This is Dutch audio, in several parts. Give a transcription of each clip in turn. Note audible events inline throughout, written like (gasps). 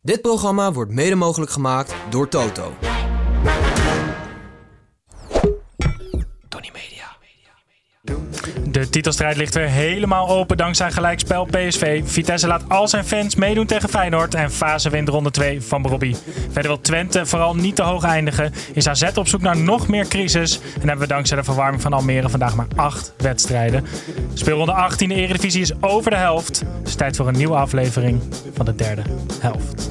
Dit programma wordt mede mogelijk gemaakt door Toto. Tony Media. De titelstrijd ligt weer helemaal open dankzij gelijkspel PSV. Vitesse laat al zijn fans meedoen tegen Feyenoord en fase wint ronde 2 van Bobby. Verder wil Twente vooral niet te hoog eindigen. Is AZ op zoek naar nog meer crisis. En hebben we dankzij de verwarming van Almere vandaag maar 8 wedstrijden. Speelronde 18 de Eredivisie is over de helft. Het is tijd voor een nieuwe aflevering van de derde helft.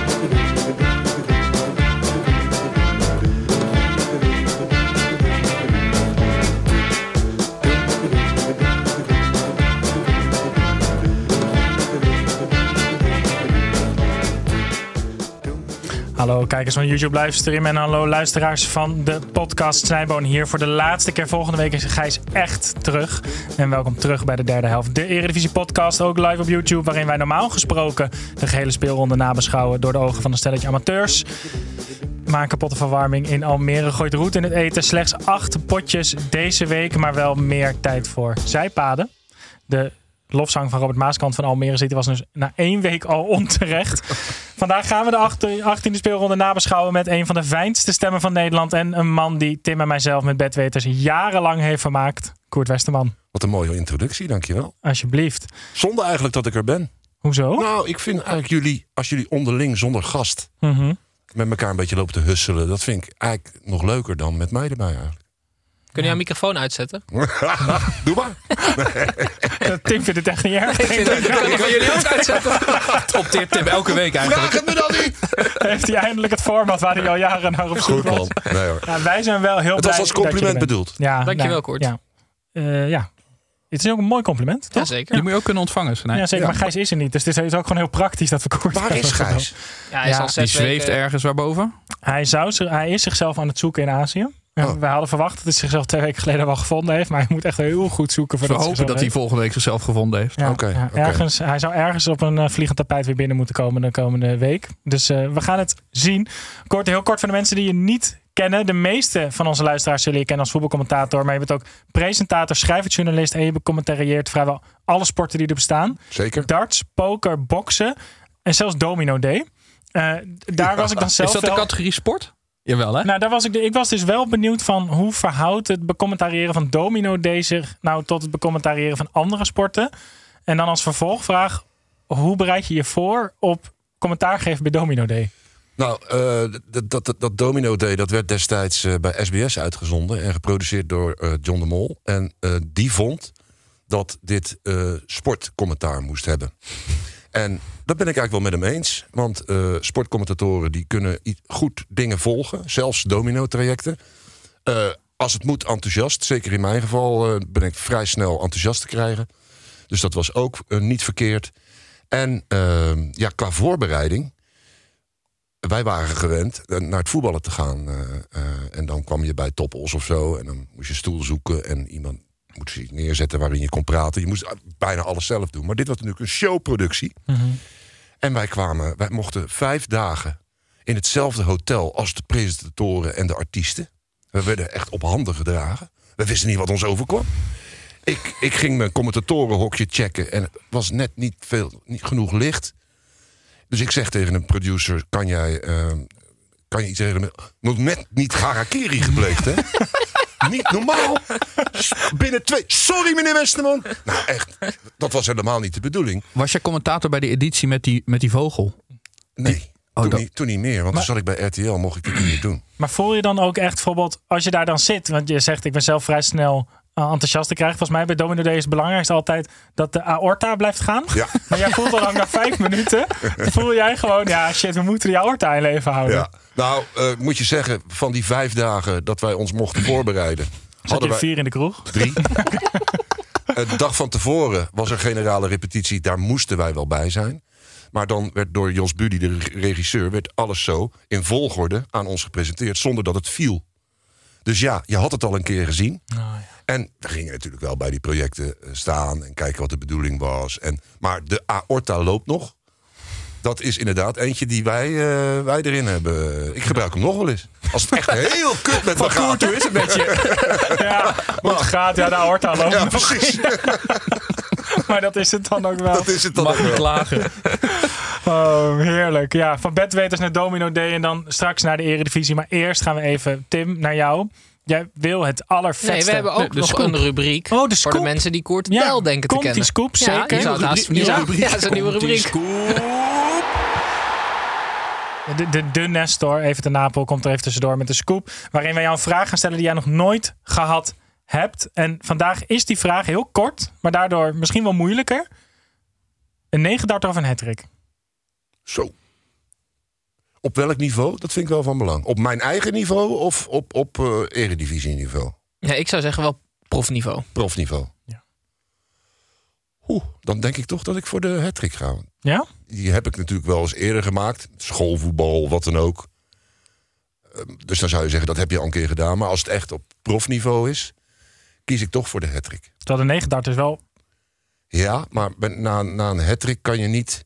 Hallo kijkers van YouTube livestream en hallo luisteraars van de podcast Snijboon hier voor de laatste keer. Volgende week is Gijs echt terug. En welkom terug bij de derde helft. De Eredivisie podcast ook live op YouTube waarin wij normaal gesproken de gehele speelronde nabeschouwen door de ogen van een stelletje amateurs. Maar een kapotte verwarming in Almere gooit roet in het eten. Slechts acht potjes deze week, maar wel meer tijd voor zijpaden. De lofzang van Robert Maaskant van Almere City was dus na één week al (laughs) onterecht. Vandaag gaan we de achter- 18e speelronde nabeschouwen met een van de fijnste stemmen van Nederland. En een man die Tim en mijzelf met bedweters jarenlang heeft vermaakt. Koert Westerman, Wat een mooie introductie, dankjewel. alsjeblieft. Zonder eigenlijk dat ik er ben. Hoezo? Nou, ik vind eigenlijk jullie, als jullie onderling zonder gast Mhm. met elkaar een beetje lopen te husselen, dat vind ik eigenlijk nog leuker dan met mij erbij eigenlijk. Kun je jouw microfoon uitzetten? (laughs) Doe maar. (laughs) Tim vindt het echt niet erg. (laughs) Kan ik jullie ook uitzetten? Het opteert Tim elke week eigenlijk. Vraag het me dan niet. Heeft hij eindelijk het format waar hij al jaren naar op zoek Goed was. man. Nee hoor. Ja, wij zijn wel heel Het blij was als compliment bedoeld. Ja, Dankjewel, nou, Koert. Ja. Eh, ja. Het is ook een mooi compliment, toch? Jazeker. Die moet je ook kunnen ontvangen. Snij. Ja, zeker. Ja. Maar Gijs is er niet. Dus het is ook gewoon heel praktisch dat we Koert Waar is Gijs? Ja, hij is Ja, al Die zweeft weken... ergens waarboven. Hij, zou, zich- hij is zichzelf aan het zoeken in Azië. Oh. We hadden verwacht dat hij zichzelf twee weken geleden wel gevonden heeft. Maar hij moet echt heel goed zoeken. We voordat hopen dat hij hij volgende week zichzelf gevonden heeft. Ja, ja, ergens, hij zou ergens op een eh, vliegend tapijt weer binnen moeten komen de komende week. Dus eh, we gaan het zien. Kort, heel kort voor de mensen die je niet kennen. De meeste van onze luisteraars zullen je kennen als voetbalcommentator. Maar je bent ook presentator, schrijverjournalist. En je becommentarieert vrijwel alle sporten die er bestaan. Zeker. Darts, poker, boksen en zelfs Domino Day. Eh, daar was ik dan zelf Is dat de categorie sport? Jawel, hè? nou, daar was ik, de, ik was dus wel benieuwd van hoe verhoudt het becommentariëren van Domino Day zich nou tot het becommentariëren van andere sporten? En dan als vervolgvraag, hoe bereid je je voor op commentaar geven bij Domino Day? Nou, eh, dat, dat, dat, dat Domino Day dat werd destijds eh, bij SBS uitgezonden en geproduceerd door eh, John de Mol. En eh, die vond dat dit eh, sportcommentaar moest hebben. En dat ben ik eigenlijk wel met hem eens. Want eh, sportcommentatoren die kunnen goed dingen volgen. Zelfs domino-trajecten. Eh, als het moet, enthousiast. Zeker in mijn geval eh, ben ik vrij snel enthousiast te krijgen. Dus dat was ook niet verkeerd. En ja, qua voorbereiding wij waren gewend naar het voetballen te gaan. en dan kwam je bij Toppels of zo. En dan moest je stoel zoeken. En iemand moest zich neerzetten waarin je kon praten. Je moest bijna alles zelf doen. Maar dit was natuurlijk een showproductie. En wij kwamen, wij mochten vijf dagen in hetzelfde hotel als de presentatoren en de artiesten. We werden echt op handen gedragen. We wisten niet wat ons overkwam. Ik, ik ging mijn commentatorenhokje checken en het was net niet, veel, niet genoeg licht. Dus ik zeg tegen een producer: kan jij, eh, kan je iets regelen? met- Nog net niet harakiri gepleegd, hè? (laughs) niet normaal. Binnen twee. Sorry, meneer Westerman. Nou, echt. Dat was helemaal niet de bedoeling. Was jij commentator bij de editie met die, met die vogel? Nee. Oh, toen, dat- niet, toen niet meer, want Maar- toen zat ik bij RTL, mocht ik dit niet meer doen. Maar voel je dan ook echt bijvoorbeeld, als je daar dan zit, want je zegt ik ben zelf vrij snel uh, enthousiast te krijgen. Volgens mij bij Domino Day is het belangrijkste altijd dat de aorta blijft gaan. Ja. (laughs) Maar jij voelt al lang na vijf minuten. Voel jij gewoon, ja shit, we moeten die aorta in leven houden. Ja. Nou, eh, moet je zeggen, van die vijf dagen dat wij ons mochten voorbereiden. Zat je vier in de kroeg? drie. (laughs) De dag van tevoren was er generale repetitie. Daar moesten wij wel bij zijn. Maar dan werd door Jos Buddy, de re- regisseur, werd alles zo in volgorde aan ons gepresenteerd. Zonder dat het viel. Dus ja, je had het al een keer gezien. En we gingen natuurlijk wel bij die projecten eh, staan en kijken wat de bedoeling was. En, maar de aorta loopt nog. Dat is inderdaad eentje die wij, eh, wij erin hebben. Ik gebruik hem nog wel eens. Als het echt (laughs) heel kut met me gaat. is het met je? (laughs) Ja, hoe het gaat, ja, de aorta loopt Ja, nog. precies. (laughs) Maar dat is het dan ook wel. Dat is het dan Mag ook niet wel. klagen. Oh, heerlijk. Ja, van bedweters naar Domino Day en dan straks naar de Eredivisie. Maar eerst gaan we even, Tim, naar jou. Jij wil het allervetste. Nee, we hebben ook de nog scoop. een rubriek. Oh, de Voor de mensen die Koert Ja, denken te komt die kennen. scoop, Ja, zeker. je zou het haast- Nieuwe ja, rubriek. Ja, dat is een nieuwe rubriek. De, de, de Nestor, even te Napel, komt er even tussendoor met de scoop. Waarin wij jou een vraag gaan stellen die jij nog nooit gehad hebt. En vandaag is die vraag heel kort, maar daardoor misschien wel moeilijker. Een negendarter of een hattrick? Zo. Op welk niveau? Dat vind ik wel van belang. Op mijn eigen niveau of op, op eh eredivisieniveau? Ja, ik zou zeggen wel profniveau. Profniveau. Ja. Oeh, dan denk ik toch dat ik voor de hattrick ga. Ja? Die heb ik natuurlijk wel eens eerder gemaakt. Schoolvoetbal, wat dan ook. Ehm, Dus dan zou je zeggen, dat heb je al een keer gedaan. Maar als het echt op profniveau is, kies ik toch voor de hattrick. Terwijl de negendarter is wel... Ja, maar na, na een hattrick kan je niet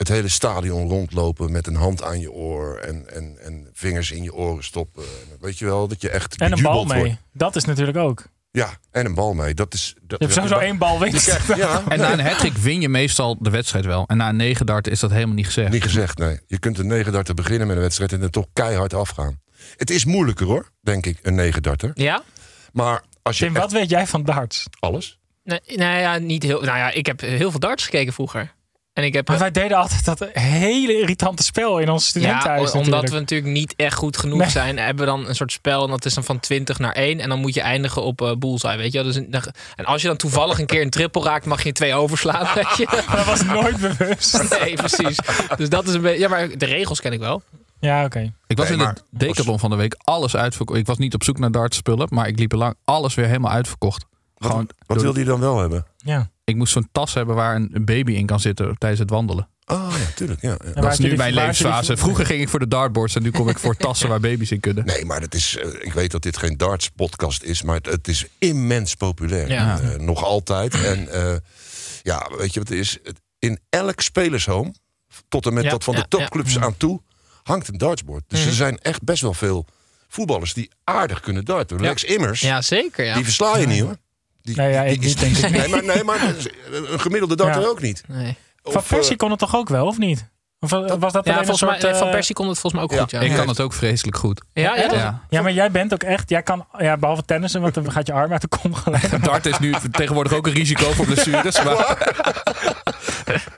het hele stadion rondlopen met een hand aan je oor en, en, en vingers in je oren stoppen. En Weet je wel, dat je echt En een bal mee. wordt. Dat is natuurlijk ook. Ja, en een bal mee. Dat is, dat, Je hebt sowieso één bal winst. Ja, En na een hattrick win je meestal de wedstrijd wel. En na een negen dart is dat helemaal niet gezegd. niet gezegd, nee. Je kunt een negendarter beginnen met een wedstrijd en er toch keihard afgaan. Het is moeilijker hoor, denk ik, een negendarter. Ja? Maar als je Tim, echt wat weet jij van darts? alles... Nee, nou ja, niet heel. Nou ja, ik heb heel veel darts gekeken vroeger. En ik heb. Maar wij deden altijd dat hele irritante spel in ons ja, studentenhuis omdat natuurlijk. we natuurlijk niet echt goed genoeg Nee. zijn, hebben we dan een soort spel. En dat is dan van 20 naar 1. En dan moet je eindigen op eh bullseye, weet je wel. Dus en als je dan toevallig een keer een triple raakt, mag je twee overslaan, (laughs) weet je. Dat was nooit bewust. (laughs) Nee, precies. Dus dat is een beetje... Ja, maar de regels ken ik wel. Ja, oké. Ik was Nee, in de Decathlon van de week alles uitverkocht. Ik was niet op zoek naar dartspullen, maar ik liep er lang alles weer helemaal uitverkocht. Wat, Gewoon wat wilde je dan wel hebben? Ja. Ik moest zo'n tas hebben waar een baby in kan zitten tijdens het wandelen. Oh ja, tuurlijk. Ja, Dat is nu mijn levensfase. Vroeger ging ik voor de dartboards en nu kom ik voor tassen waar baby's in kunnen. Nee, maar het is, eh, ik weet dat dit geen darts-podcast is, maar het, het is immens populair. Ja. Eh, nog altijd. En eh, ja, weet je wat het is? Het- In elk spelershome, tot en met Ja, dat van ja, de topclubs aan toe, hangt een dartsboard. Dus er zijn echt best wel veel voetballers die aardig kunnen darten. Lex Immers, Ja, zeker, ja. die versla je niet hoor. Die, Nee, ja, die ik is- niet, denk ik. (laughs) Nee, maar, nee, maar (laughs) een gemiddelde darter Ja. ook niet. Nee. Of, Van Persie eh, kon het toch ook wel, of niet? Of was dat Ja, een soort... mij, Van eh, Persie kon het volgens mij ook ja. goed, ja. Ik kan het ook vreselijk goed. Ja, Ja. Ja, maar jij bent ook echt... Jij kan, ja, behalve tennissen, want dan gaat je arm uit de kom gelijk. (laughs) Dart is nu tegenwoordig ook een risico voor blessures. Maar,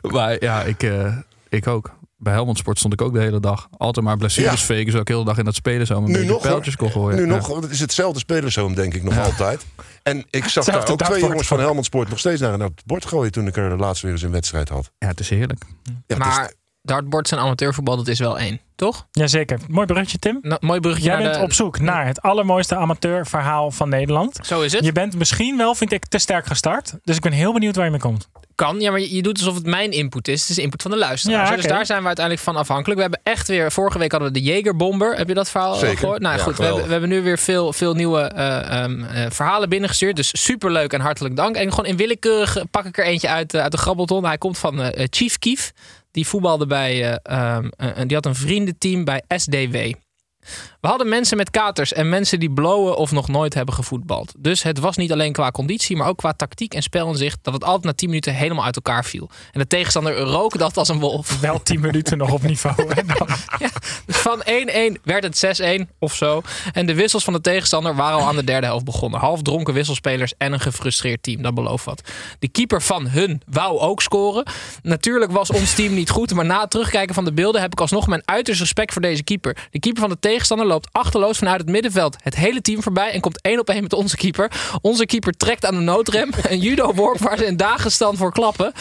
maar ja, ik, eh, ik ook. Bij Helmond Sport stond ik ook de hele dag. Altijd maar blessures Ja. faken, zodat ik de hele dag in dat spelen zo een nu beetje nog, pijltjes kon gooien. Nu Ja. nog, want het is hetzelfde spelershome, denk ik, nog altijd. En ik zag daar ook twee jongens van Helmond Sport nog steeds naar het bord gooien toen ik er laatst weer eens een wedstrijd had. Ja, het is heerlijk. Ja, het Maar is- dartboards en amateurvoetbal, dat is wel één, toch? Jazeker. Mooi bruggetje, Tim. Nou, mooi bruggetje Jij naar bent de- op zoek naar het allermooiste amateurverhaal van Nederland. Zo is het. Je bent misschien wel, vind ik, te sterk gestart. Dus ik ben heel benieuwd waar je mee komt. Kan, ja, maar je, je doet alsof het mijn input is. Het is de input van de luisteraars. Ja, Dus daar zijn we uiteindelijk van afhankelijk. We hebben echt weer, vorige week hadden we de Jagerbomber. Heb je dat verhaal Zeker. gehoord? Nou Ja, goed, we hebben, we hebben nu weer veel, veel nieuwe eh, ehm, eh, verhalen binnengestuurd. Dus superleuk en hartelijk dank. En gewoon in willekeurig pak ik er eentje uit, eh, uit de grabbelton. Hij komt van Chief Kief. Die voetbalde bij, eh, ehm, eh, die had een vriendenteam bij SDW. We hadden mensen met katers en mensen die blowen of nog nooit hebben gevoetbald. Dus het was niet alleen qua conditie, maar ook qua tactiek en spelinzicht dat het altijd na 10 minuten helemaal uit elkaar viel. En de tegenstander rook dat als een wolf. Wel 10 minuten nog op niveau. Dan- (laughs) Dus van 1-1 werd het 6-1 of zo. En de wissels van de tegenstander waren al aan de derde helft begonnen. Half dronken wisselspelers en een gefrustreerd team. Dat belooft wat. De keeper van hun wou ook scoren. Natuurlijk was ons team niet goed. Maar na het terugkijken van de beelden heb ik alsnog mijn uiterst respect voor deze keeper. De keeper van de tegenstander loopt achterloos vanuit het middenveld het hele team voorbij en komt één op één met onze keeper. Onze keeper trekt aan de noodrem. (laughs) Een judo-worp waar ze in dagenstand voor klappen.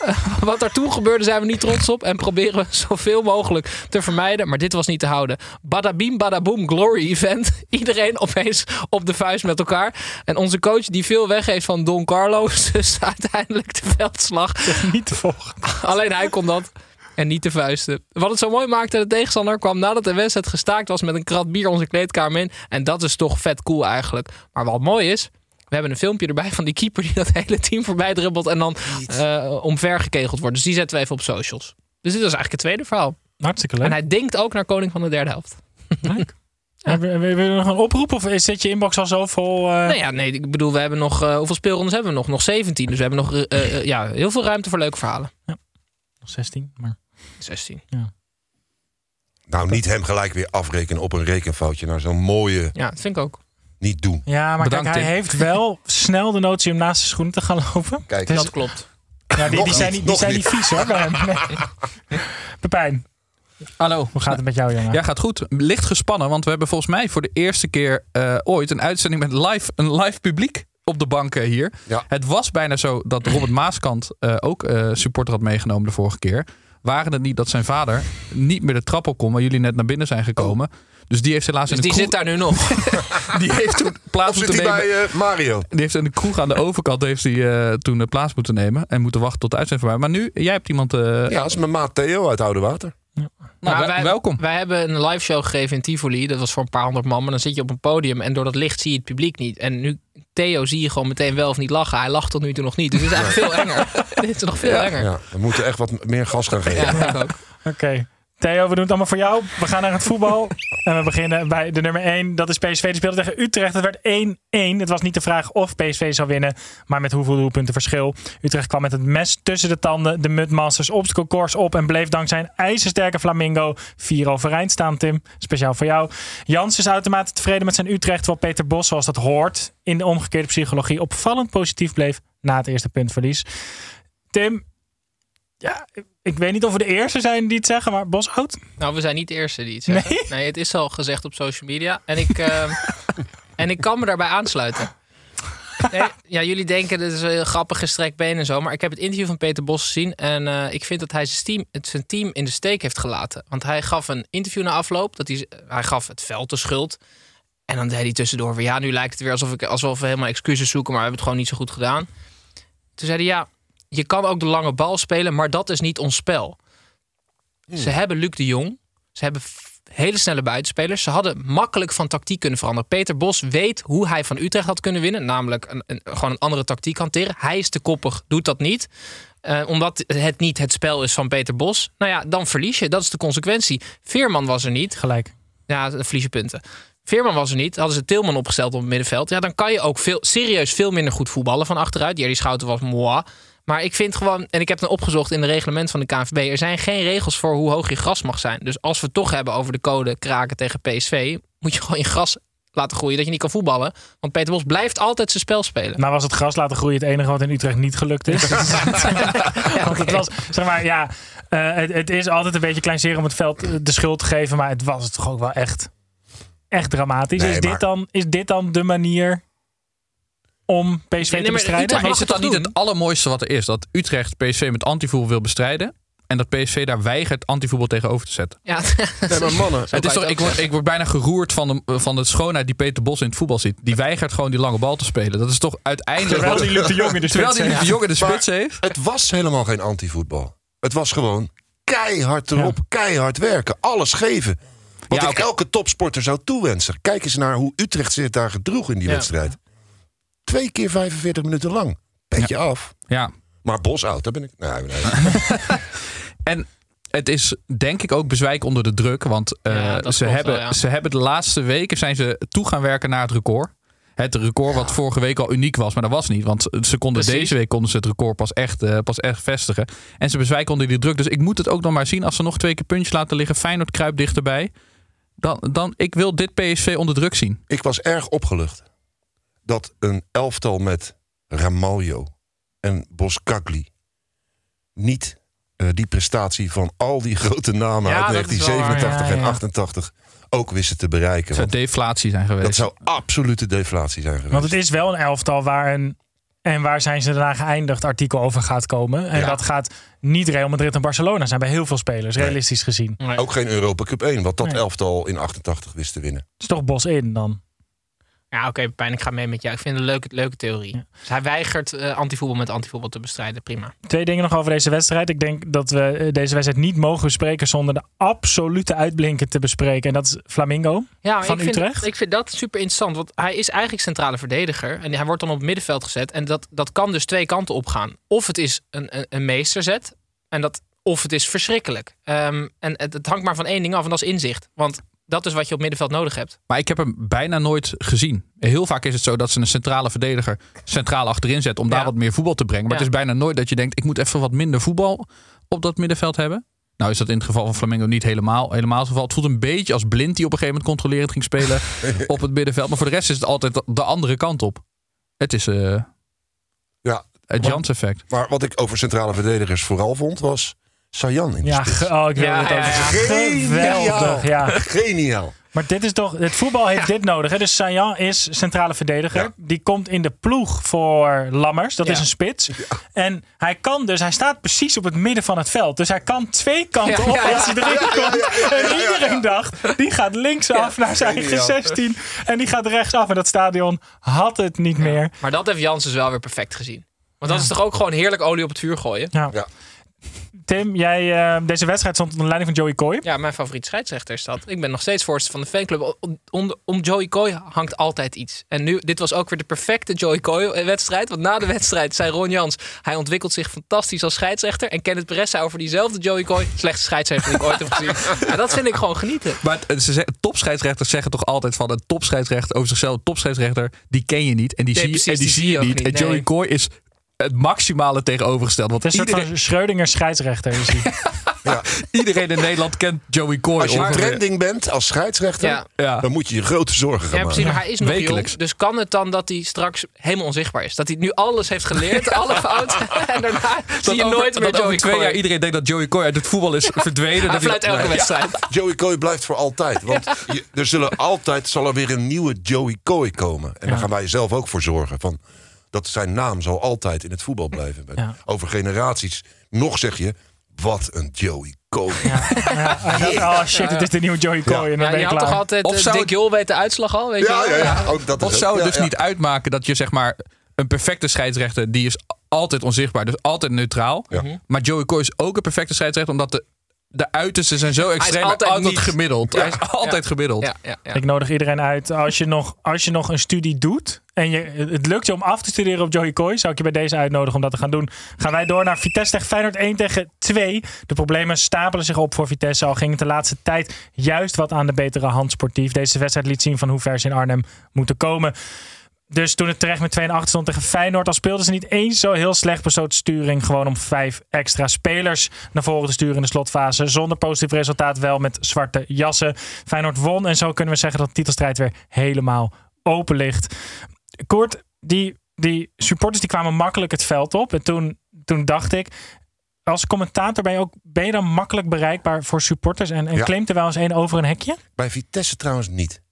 Eh, wat daartoe gebeurde zijn we niet trots op en proberen we zoveel mogelijk te vermijden. Maar dit was niet te houden. Badabim, badaboom, glory event. Iedereen opeens op de vuist met elkaar. En onze coach die veel weg heeft van Don Carlos. (laughs) Dus uiteindelijk de veldslag. Niet te volgen. Alleen hij kon dat. En niet de vuisten. Wat het zo mooi maakte, de tegenstander kwam nadat de wedstrijd gestaakt was met een krat bier onze kleedkamer in. En dat is toch vet cool eigenlijk. Maar wat mooi is, we hebben een filmpje erbij van die keeper die dat (laughs) hele team voorbij dribbelt en dan uh, omver gekegeld wordt. Dus die zetten we even op socials. Dus dit was eigenlijk het tweede verhaal. Hartstikke leuk. En hij denkt ook naar koning van de derde helft. Leuk. (laughs) Hebben we nog een oproep of zit je inbox al zo vol? Uh... Nee, ja, nee, ik bedoel, we hebben nog. Uh, hoeveel speelrondes hebben we nog? Nog 17. Dus we hebben nog uh, ja, heel veel ruimte voor leuke verhalen. Ja. Nog 16, maar. 16. Ja. Nou, niet hem gelijk weer afrekenen op een rekenfoutje naar zo'n mooie. Ja, dat vind ik ook. Niet doen. Ja, maar Bedankt, kijk, hij Tim. heeft wel snel de notie om naast zijn schoenen te gaan lopen. Kijk, Dus- Dat klopt. Ja, die, die zijn, niet, die nog zijn niet. niet vies hoor. bij hem. Nee. (laughs) Pepijn, Hallo. hoe gaat het met jou, jongen? Ja, gaat goed. Licht gespannen, want we hebben volgens mij voor de eerste keer eh, ooit een uitzending met live, een live publiek op de banken hier. Ja. Het was bijna zo dat Robert Maaskant eh, ook eh, supporter had meegenomen de vorige keer. Waren het niet dat zijn vader niet meer de trap op kon waar jullie net naar binnen zijn gekomen. Dus die heeft helaas Dus in de die kroeg, zit daar nu nog. (laughs) die heeft toen plaats moeten hij nemen. bij eh, Mario? Die heeft in de kroeg aan de overkant heeft hij, eh, toen de plaats moeten nemen. En moeten wachten tot de uitzending voorbij. Maar nu, jij hebt iemand... eh, Ja, dat is mijn maat Theo uit Oude Water. nou, Maar wel- wij, welkom. Wij hebben een live show gegeven in Tivoli. Dat was voor een paar honderd man. Maar dan zit je op een podium en door dat licht zie je het publiek niet. En nu, Theo, zie je gewoon meteen wel of niet lachen. Hij lacht tot nu toe nog niet. Dus het is eigenlijk veel enger. (laughs) Dit is nog veel enger. Ja, we moeten echt wat meer gas gaan geven. Ja. Oké. Theo, we doen het allemaal voor jou. We gaan naar het voetbal. (laughs) en we beginnen bij de nummer 1. Dat is PSV. Die speelde tegen Utrecht. Het werd 1-1. Het was niet de vraag of PSV zou winnen, maar met hoeveel doelpunten verschil. Utrecht kwam met het mes tussen de tanden. De Mudmasters obstacle course op en bleef dankzij een ijzersterke Flamingo 4 overeind staan, Tim. Speciaal voor jou. Jans is uitermate tevreden met zijn Utrecht, terwijl Peter Bos, zoals dat hoort, in de omgekeerde psychologie opvallend positief bleef na het eerste puntverlies. Tim, ja, ik- weet niet of we de eerste zijn die het zeggen, maar Bos oud. Nou, we zijn niet de eerste die het zeggen. Nee? Nee, het is al gezegd op social media. En ik, eh, (laughs) en ik kan me daarbij aansluiten. Nee, ja, jullie denken dat is een heel grappig gestrekt been en zo. Maar ik heb het interview van Peter Bos gezien. En eh, ik vind dat hij zijn team, het, zijn team in de steek heeft gelaten. Want hij gaf een interview na afloop. Dat hij, hij gaf het veld de schuld. En dan deed hij tussendoor weer... Ja, nu lijkt het weer alsof, ik, alsof we helemaal excuses zoeken. Maar we hebben het gewoon niet zo goed gedaan. Toen zei hij, ja, je kan ook de lange bal spelen. Maar dat is niet ons spel. Ze hebben Luc de Jong. Ze hebben hele snelle buitenspelers. Ze hadden makkelijk van tactiek kunnen veranderen. Peter Bos weet hoe hij van Utrecht had kunnen winnen. Namelijk een, een, gewoon een andere tactiek hanteren. Hij is te koppig, doet dat niet. Eh, omdat het niet het spel is van Peter Bos. Nou ja, dan verlies je. Dat is de consequentie. Veerman was er niet. Gelijk. Ja, dan verlies je punten. Veerman was er niet. Hadden ze Tilman opgesteld op het middenveld. Ja, dan kan je ook veel, serieus veel minder goed voetballen van achteruit. Jerry Schouten was moi. Maar ik vind gewoon, en ik heb het opgezocht in de reglement van de KNVB. Er zijn geen regels voor hoe hoog je gras mag zijn. Dus als we het toch hebben over de code kraken tegen PSV. Moet je gewoon je gras laten groeien dat je niet kan voetballen. Want Peter Bos blijft altijd zijn spel spelen. Nou was het gras laten groeien het enige wat in Utrecht niet gelukt is. (laughs) Want het was, zeg maar, ja, eh, het, het is altijd een beetje kleinzeren om het veld eh, de schuld te geven. Maar het was toch ook wel echt, echt dramatisch. Nee, is, maar- dit dan, is dit dan de manier om PSV Nee, te bestrijden? Maar is het dan niet het allermooiste wat er is? Dat Utrecht PSV met antivoetbal wil bestrijden. En dat PSV daar weigert antivoetbal tegenover te zetten. Ja, Nee, maar mannen, Het is toch, ik, word, ik word bijna geroerd van de, van de schoonheid die Peter Bos in het voetbal ziet. Die weigert gewoon die lange bal te spelen. Dat is toch uiteindelijk... Terwijl wat- die Luc de Jong in de terwijl spits die Luc de heeft. Jong in de Maar- spits heeft. het was helemaal geen antivoetbal. Het was gewoon keihard erop, keihard werken, alles geven. Wat Ja, ik elke topsporter zou toewensen. Kijk eens naar hoe Utrecht zich daar gedroeg in die Ja. wedstrijd. Twee keer 45 minuten lang. Petje af. Ja. Maar Bos oud, daar ben ik. Nee, nee. (laughs) En het is denk ik ook bezwijk onder de druk. Want eh, Ja, ze, klopt hebben, wel, ja. ze hebben de laatste weken zijn ze toe gaan werken naar het record. Het record wat vorige week al uniek was, maar dat was niet. Want ze konden Precies. deze week konden ze het record pas echt, eh, pas echt vestigen. En ze bezwijken onder die druk. Dus ik moet het ook nog maar zien. Als ze nog twee keer puntjes laten liggen, Feyenoord kruipt dichterbij. Dan, dan, ik wil dit PSV onder druk zien. Ik was erg opgelucht dat een elftal met Ramaljo en Boskagli niet eh, die prestatie van al die grote namen Ja, uit dat is wel waar. 1987 Ja, ja. en 88 ook wisten te bereiken. Het zou deflatie zijn geweest. dat zou absolute deflatie zijn geweest. Want het is wel een elftal waar een. En waar zijn ze daarna geëindigd artikel over gaat komen. En Ja. dat gaat niet Real Madrid en Barcelona zijn bij heel veel spelers, realistisch gezien. Het Ook geen Europa Cup 1, wat dat Nee. elftal in 88 wist te winnen. is toch Bos in dan. Ja, oké, Pijn, ik ga mee met jou. Ik vind het een leuke, leuke theorie. Dus hij weigert eh, antivoetbal met antivoetbal te bestrijden. Prima. Twee dingen nog over deze wedstrijd. Ik denk dat we eh, deze wedstrijd niet mogen bespreken zonder de absolute uitblinker te bespreken. En dat is Flamingo Ja, van ik vind, Utrecht. ik vind dat super interessant. Want hij is eigenlijk centrale verdediger. En hij wordt dan op het middenveld gezet. En dat, dat kan dus twee kanten op gaan. Of het is een, een, een meesterzet. En dat, of het is verschrikkelijk. Ehm, en het, het hangt maar van één ding af. En dat is inzicht. Want dat is wat je op middenveld nodig hebt. Maar ik heb hem bijna nooit gezien. Heel vaak is het zo dat ze een centrale verdediger centraal achterin zetten om Ja. daar wat meer voetbal te brengen. Maar Ja. het is bijna nooit dat je denkt, ik moet even wat minder voetbal op dat middenveld hebben. Nou is dat in het geval van Flamengo niet helemaal, helemaal het geval. Het voelt een beetje als blind die op een gegeven moment controlerend ging spelen (laughs) op het middenveld. Maar voor de rest is het altijd de andere kant op. Het is eh Ja, het Jans effect. maar wat ik over centrale verdedigers vooral vond, was Sayan in de Ja, spits. oh, ik wil Ja, het ja, over ja. Geweldig, ja. Geniaal. Maar dit is toch, het voetbal heeft dit nodig. Hè? Dus Sayan is centrale verdediger. Ja. Die komt in de ploeg voor Lammers. Dat Ja. is een spits. En hij kan dus, hij staat precies op het midden van het veld. Dus hij kan twee kanten Ja, op ja, als hij erin komt. En iedereen dacht, die gaat linksaf naar zijn eigen Geniaal. 16. En die gaat rechtsaf. En dat stadion had het niet meer. Maar dat heeft Jans dus wel weer perfect gezien. Want dat is toch ook gewoon heerlijk olie op het vuur gooien. Ja. Tim, jij, eh, deze wedstrijd stond onder leiding van Joey Coy. Ja, mijn favoriete scheidsrechter is dat. Ik ben nog steeds voorzitter van de fanclub. Om, om, om Joey Coy hangt altijd iets. En nu, dit was ook weer de perfecte Joey Coy wedstrijd. Want na de wedstrijd zei Ron Jans, hij ontwikkelt zich fantastisch als scheidsrechter. En Kenneth Perez zei over diezelfde Joey Coy, slechtste scheidsrechter die ik ooit heb gezien. (laughs) Ja, dat vind ik gewoon genieten. Maar het- ze zeggen, topscheidsrechters zeggen toch altijd van een topscheidsrechter over zichzelf. Een topscheidsrechter, die ken je niet. En die Nee, zie, precies, en die die zie zie je je niet. En Joey nee. Coy is het maximale tegenovergestelde. Want Het is een soort iedereen, van Schreudinger scheidsrechter. Is hij. (laughs) Ja. iedereen in Nederland kent Joey Coy. Als je ongeveer. trending bent als scheidsrechter, Ja. Ja. dan moet je je grote zorgen gaan Ja, precies, maken. maar hij is nog Wekelijks. jong. Dus kan het dan dat hij straks helemaal onzichtbaar is? Dat hij nu alles heeft geleerd, (laughs) alle fouten. (laughs) En daarna zie je over- nooit meer dat over Joey twee Coy. jaar iedereen denkt dat Joey Coy uit het voetbal is verdwenen. Hij dat fluit elke wedstrijd. Joey Coy blijft voor altijd. Want je, er zullen altijd zal er weer een nieuwe Joey Coy komen. En daar gaan wij zelf ook voor zorgen. Van, dat zijn naam zal altijd in het voetbal blijven. Ja. Over generaties. Nog zeg je, wat een Joey Coy. Ja, dat- oh shit, het is de nieuwe Joey Coy. Ja. En dan Ja, ben je je had toch altijd, Of eh, zou Dick het- Jol weet de uitslag al, weet Ja, je ja, wel? ja, ook dat Of is zou het ja, dus ja. niet uitmaken dat je zeg maar een perfecte scheidsrechter, die is altijd onzichtbaar, dus altijd neutraal. Ja. Maar Joey Coy is ook een perfecte scheidsrechter, omdat de, de uitersten zijn zo extreem. maar altijd altijd niet. gemiddeld. Ja. Hij is altijd Ja. gemiddeld. Ja, ja, ja. Ik nodig iedereen uit. Als je nog, als je nog een studie doet. En je, het lukt je om af te studeren op Joey Coy. Zou ik je bij deze uitnodigen om dat te gaan doen. Gaan wij door naar Vitesse tegen Feyenoord 1 tegen 2. De problemen stapelen zich op voor Vitesse. Al ging het de laatste tijd juist wat aan de betere hand sportief. Deze wedstrijd liet zien van hoe ver ze in Arnhem moeten komen. Dus toen het terecht met 2 en 8 stond tegen Feyenoord, al speelden ze niet eens zo heel slecht, besloot Sturing gewoon om vijf extra spelers naar voren te sturen in de slotfase. Zonder positief resultaat, wel met zwarte jassen. Feyenoord won en zo kunnen we zeggen dat de titelstrijd weer helemaal open ligt. Kort, die, die supporters die kwamen makkelijk het veld op. En toen, toen dacht ik, als commentator ben je, ook, ben je dan makkelijk bereikbaar voor supporters? En, en Ja. claimt er wel eens een over een hekje? Bij Vitesse trouwens niet.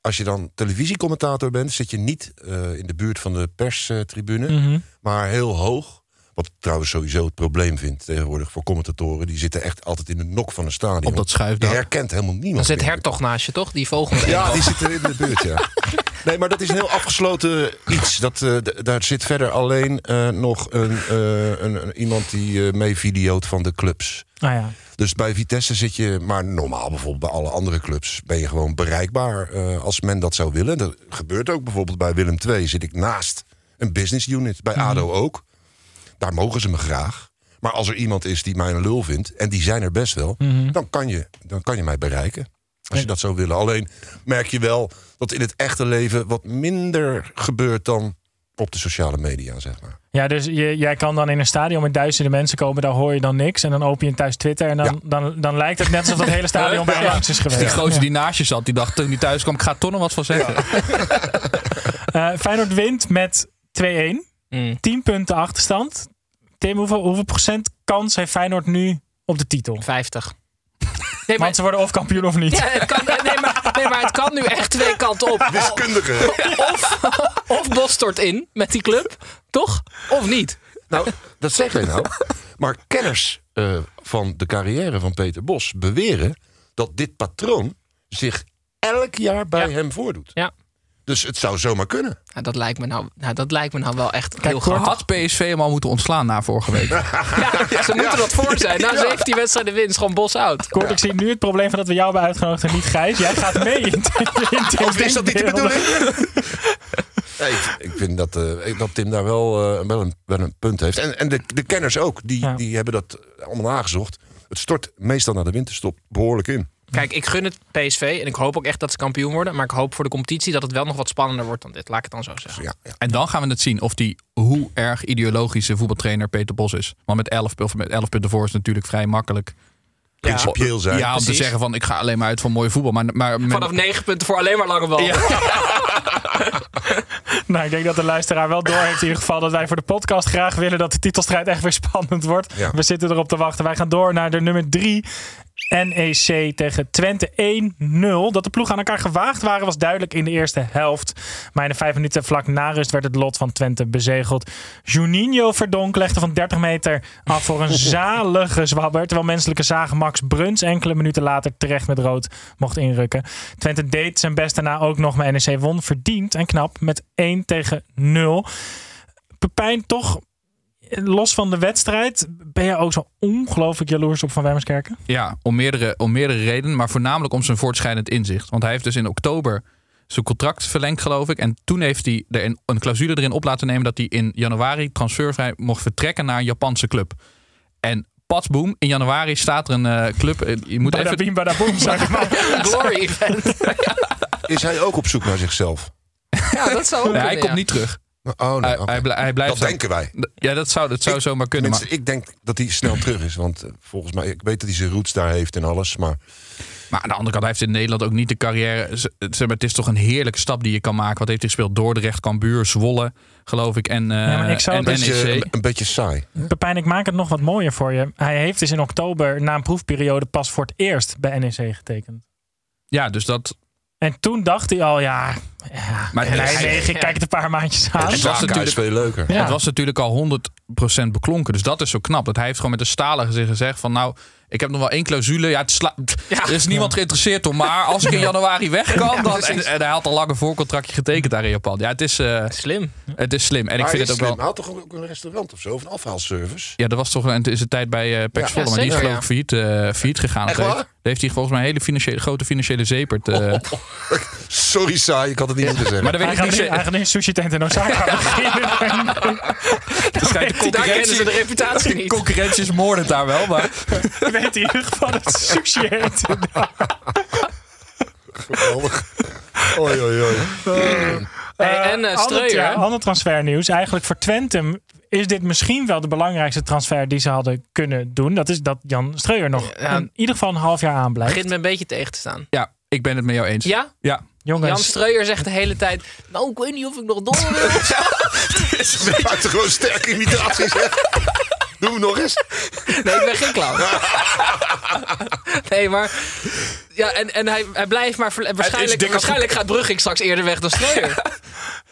Als je dan televisiecommentator bent, zit je niet eh, in de buurt van de perstribune, Mhm. maar heel hoog. Wat ik trouwens sowieso het probleem vind tegenwoordig voor commentatoren. Die zitten echt altijd in de nok van een stadion. Op dat Je schuifdak. herkent helemaal niemand. Dan zit. Hertog naast je, toch? Die vogel Ja, die zitten in de buurt, ja. (laughs) Nee, maar dat is een heel afgesloten iets. Dat, eh, daar zit verder alleen eh, nog een, eh, een, een- iemand die eh mee videoot van de clubs. Nou ja. Dus bij Vitesse zit je, maar normaal bijvoorbeeld bij alle andere clubs... ben je gewoon bereikbaar eh, als men dat zou willen. Dat gebeurt ook bijvoorbeeld bij Willem II. Zit ik naast een business unit. Bij ADO ook. Daar mogen ze me graag. Maar als er iemand is die mij een lul vindt... en die zijn er best wel... dan, kan je, dan kan je mij bereiken. Als je dat zou willen. Alleen merk je wel dat in het echte leven... wat minder gebeurt dan op de sociale media, zeg maar. Ja, dus je, jij kan dan in een stadion met duizenden mensen komen, daar hoor je dan niks. En dan open je thuis Twitter en dan, Ja. dan, dan lijkt het net alsof dat hele stadion bij (laughs) jou langs is geweest. Die gozer Ja. die naast je zat, die dacht toen hij thuis kwam, ik ga er toch nog wat van zeggen. (laughs) Eh, Feyenoord wint met 2-1. Mm. 10 punten achterstand. Tim, hoeveel, hoeveel procent kans heeft Feyenoord nu op de titel? 50. Nee, maar, Want ze worden of kampioen of niet. ja, het kan, nee, maar, nee, maar het kan nu echt twee kanten op. Wiskundige. Of, of Bos stort in met die club, toch? Of niet? Nou, dat zeg jij nou. Maar kenners eh, van de carrière van Peter Bos beweren dat dit patroon zich elk jaar bij Ja. hem voordoet. Ja. Dus het zou zomaar kunnen. Nou, dat, lijkt me nou, nou, dat lijkt me nou wel echt heel Kort grappig. had PSV hem al moeten ontslaan na vorige week. (laughs) Ja, ze moeten dat voor zijn. Na 17 wedstrijden winst, gewoon Bos out. Kort, ik zie nu het probleem van dat we jou hebben uitgenodigd en niet Gijs. Jij gaat mee in, (laughs) Of is dat niet de bedoeling? (laughs) Nee, ik, ik vind dat, eh, dat Tim daar wel, eh, wel, een, wel een punt heeft. En, en de, de kenners ook, die, Ja. die hebben dat allemaal nagezocht. Het stort meestal naar de winterstop behoorlijk in. Kijk, ik gun het PSV en ik hoop ook echt dat ze kampioen worden. Maar ik hoop voor de competitie dat het wel nog wat spannender wordt dan dit. Laat ik het dan zo zeggen. Ja, ja. En dan gaan we het zien of die hoe erg ideologische voetbaltrainer Peter Bos is. Want met 11, of met 11 punten voor is het natuurlijk vrij makkelijk. Principieel zijn. Ja, om te zeggen van ik ga alleen maar uit van mooi voetbal. Maar, maar met- Vanaf 9 punten voor alleen maar lange bal. (laughs) Nou, ik denk dat de luisteraar wel door heeft in ieder geval dat wij voor de podcast graag willen dat de titelstrijd echt weer spannend wordt. Ja. We zitten erop te wachten. Wij gaan door naar de nummer 3. NEC tegen Twente 1-0. Dat de ploegen aan elkaar gewaagd waren was duidelijk in de eerste helft. Maar in de vijf minuten vlak na rust werd het lot van Twente bezegeld. Juninho Verdonk legde van 30 meter af voor een (laughs) zalige zwabber. Terwijl menselijke zagen Max Bruns enkele minuten later terecht met rood mocht inrukken. Twente deed zijn best daarna ook nog, maar NEC won verdiend en knap met 1 tegen 0. Pepijn, toch los van de wedstrijd, ben je ook zo ongelooflijk jaloers op Van Wijmerskerken? Ja, om meerdere, om meerdere redenen. Maar voornamelijk om zijn voortschrijdend inzicht. Want hij heeft dus in oktober zijn contract verlengd, geloof ik. En toen heeft hij er een, een clausule erin op laten nemen... dat hij in januari transfervrij mocht vertrekken naar een Japanse club. En patsboom, in januari staat er een eh, club... eh, je moet even, Badabim, badaboom, zeg (laughs) ik maar. Glory (laughs) event. Is hij ook op zoek naar zichzelf? Ja, dat zou ook Nee, hij komt ja. niet terug. Oh, nee, Hij, blijft Dat zo- denken wij. Ja, dat zou, dat zou Ik- zomaar kunnen. Maar, ik denk dat hij snel terug is. Want eh, volgens mij, ik weet dat hij zijn roots daar heeft en alles. Maar maar aan de andere kant, hij heeft in Nederland ook niet de carrière. Zeg maar, het is toch een heerlijke stap die je kan maken. Wat heeft hij gespeeld? Dordrecht, Cambuur, Zwolle, geloof ik. En, eh Ja, maar ik zou en het- een beetje, NEC. een, een beetje saai. Pepijn, ik maak het nog wat mooier voor je. Hij heeft dus in oktober na een proefperiode pas voor het eerst bij NEC getekend. Ja, dus dat, En toen dacht hij al, ja, ja. Maar en hij, ik kijk het een paar maandjes aan. Het was natuurlijk- veel leuker. Ja. Het was natuurlijk al 100% beklonken. Dus dat is zo knap. Dat hij heeft gewoon met een stalen gezicht gezegd van... nou, ik heb nog wel één clausule. Ja, het sla- er is niemand geïnteresseerd om. Maar als ik in januari weg kan... dan, en, en hij had al lang een voorcontractje getekend daar in Japan. Ja, het is, eh, Slim. het is slim. En ik vind het ook slim. wel... Hij had toch ook een restaurant of zo? Of een afhaalservice? Ja, dat was toch een, is een tijd bij eh Pax Ja, maar die is geloof ik failliet, eh, failliet gegaan. Echt Daar heeft- waar? Daar heeft hij volgens mij een hele financiële, grote financiële zepert. eh, Sorry, saai. Ik had het niet moeten zeggen. Maar dan weet Hij ik gaat, niet hij gaat sushi tent in Osaka (laughs) beginnen. (laughs) Het schijnt de Daar kennen ze de reputatie niet. concurrentie is moordend daar wel. Maar (laughs) Ik weet in ieder geval dat het sushi heet. Geweldig. Oei, oei, oei. Hey, en uh, Streuer. ander transfernieuws. Eigenlijk voor Twente is dit misschien wel de belangrijkste transfer die ze hadden kunnen doen. Dat is dat Jan Streuer nog Ja. in ieder geval een half jaar aanblijft. begint me een beetje tegen te staan. ja, ik ben het met jou eens. Ja? Ja. Jongens, Jan Streuer zegt de hele tijd... Nou, ik weet niet of ik nog door wil. (laughs) Buitengewoon sterke imitaties, hè? Doe hem nog eens. Nee, ik ben geen clown. Nee, maar... Ja, en, en hij, hij blijft maar... ver- Waarschijnlijk, waarschijnlijk gaat Brugging straks eerder weg dan Streuer.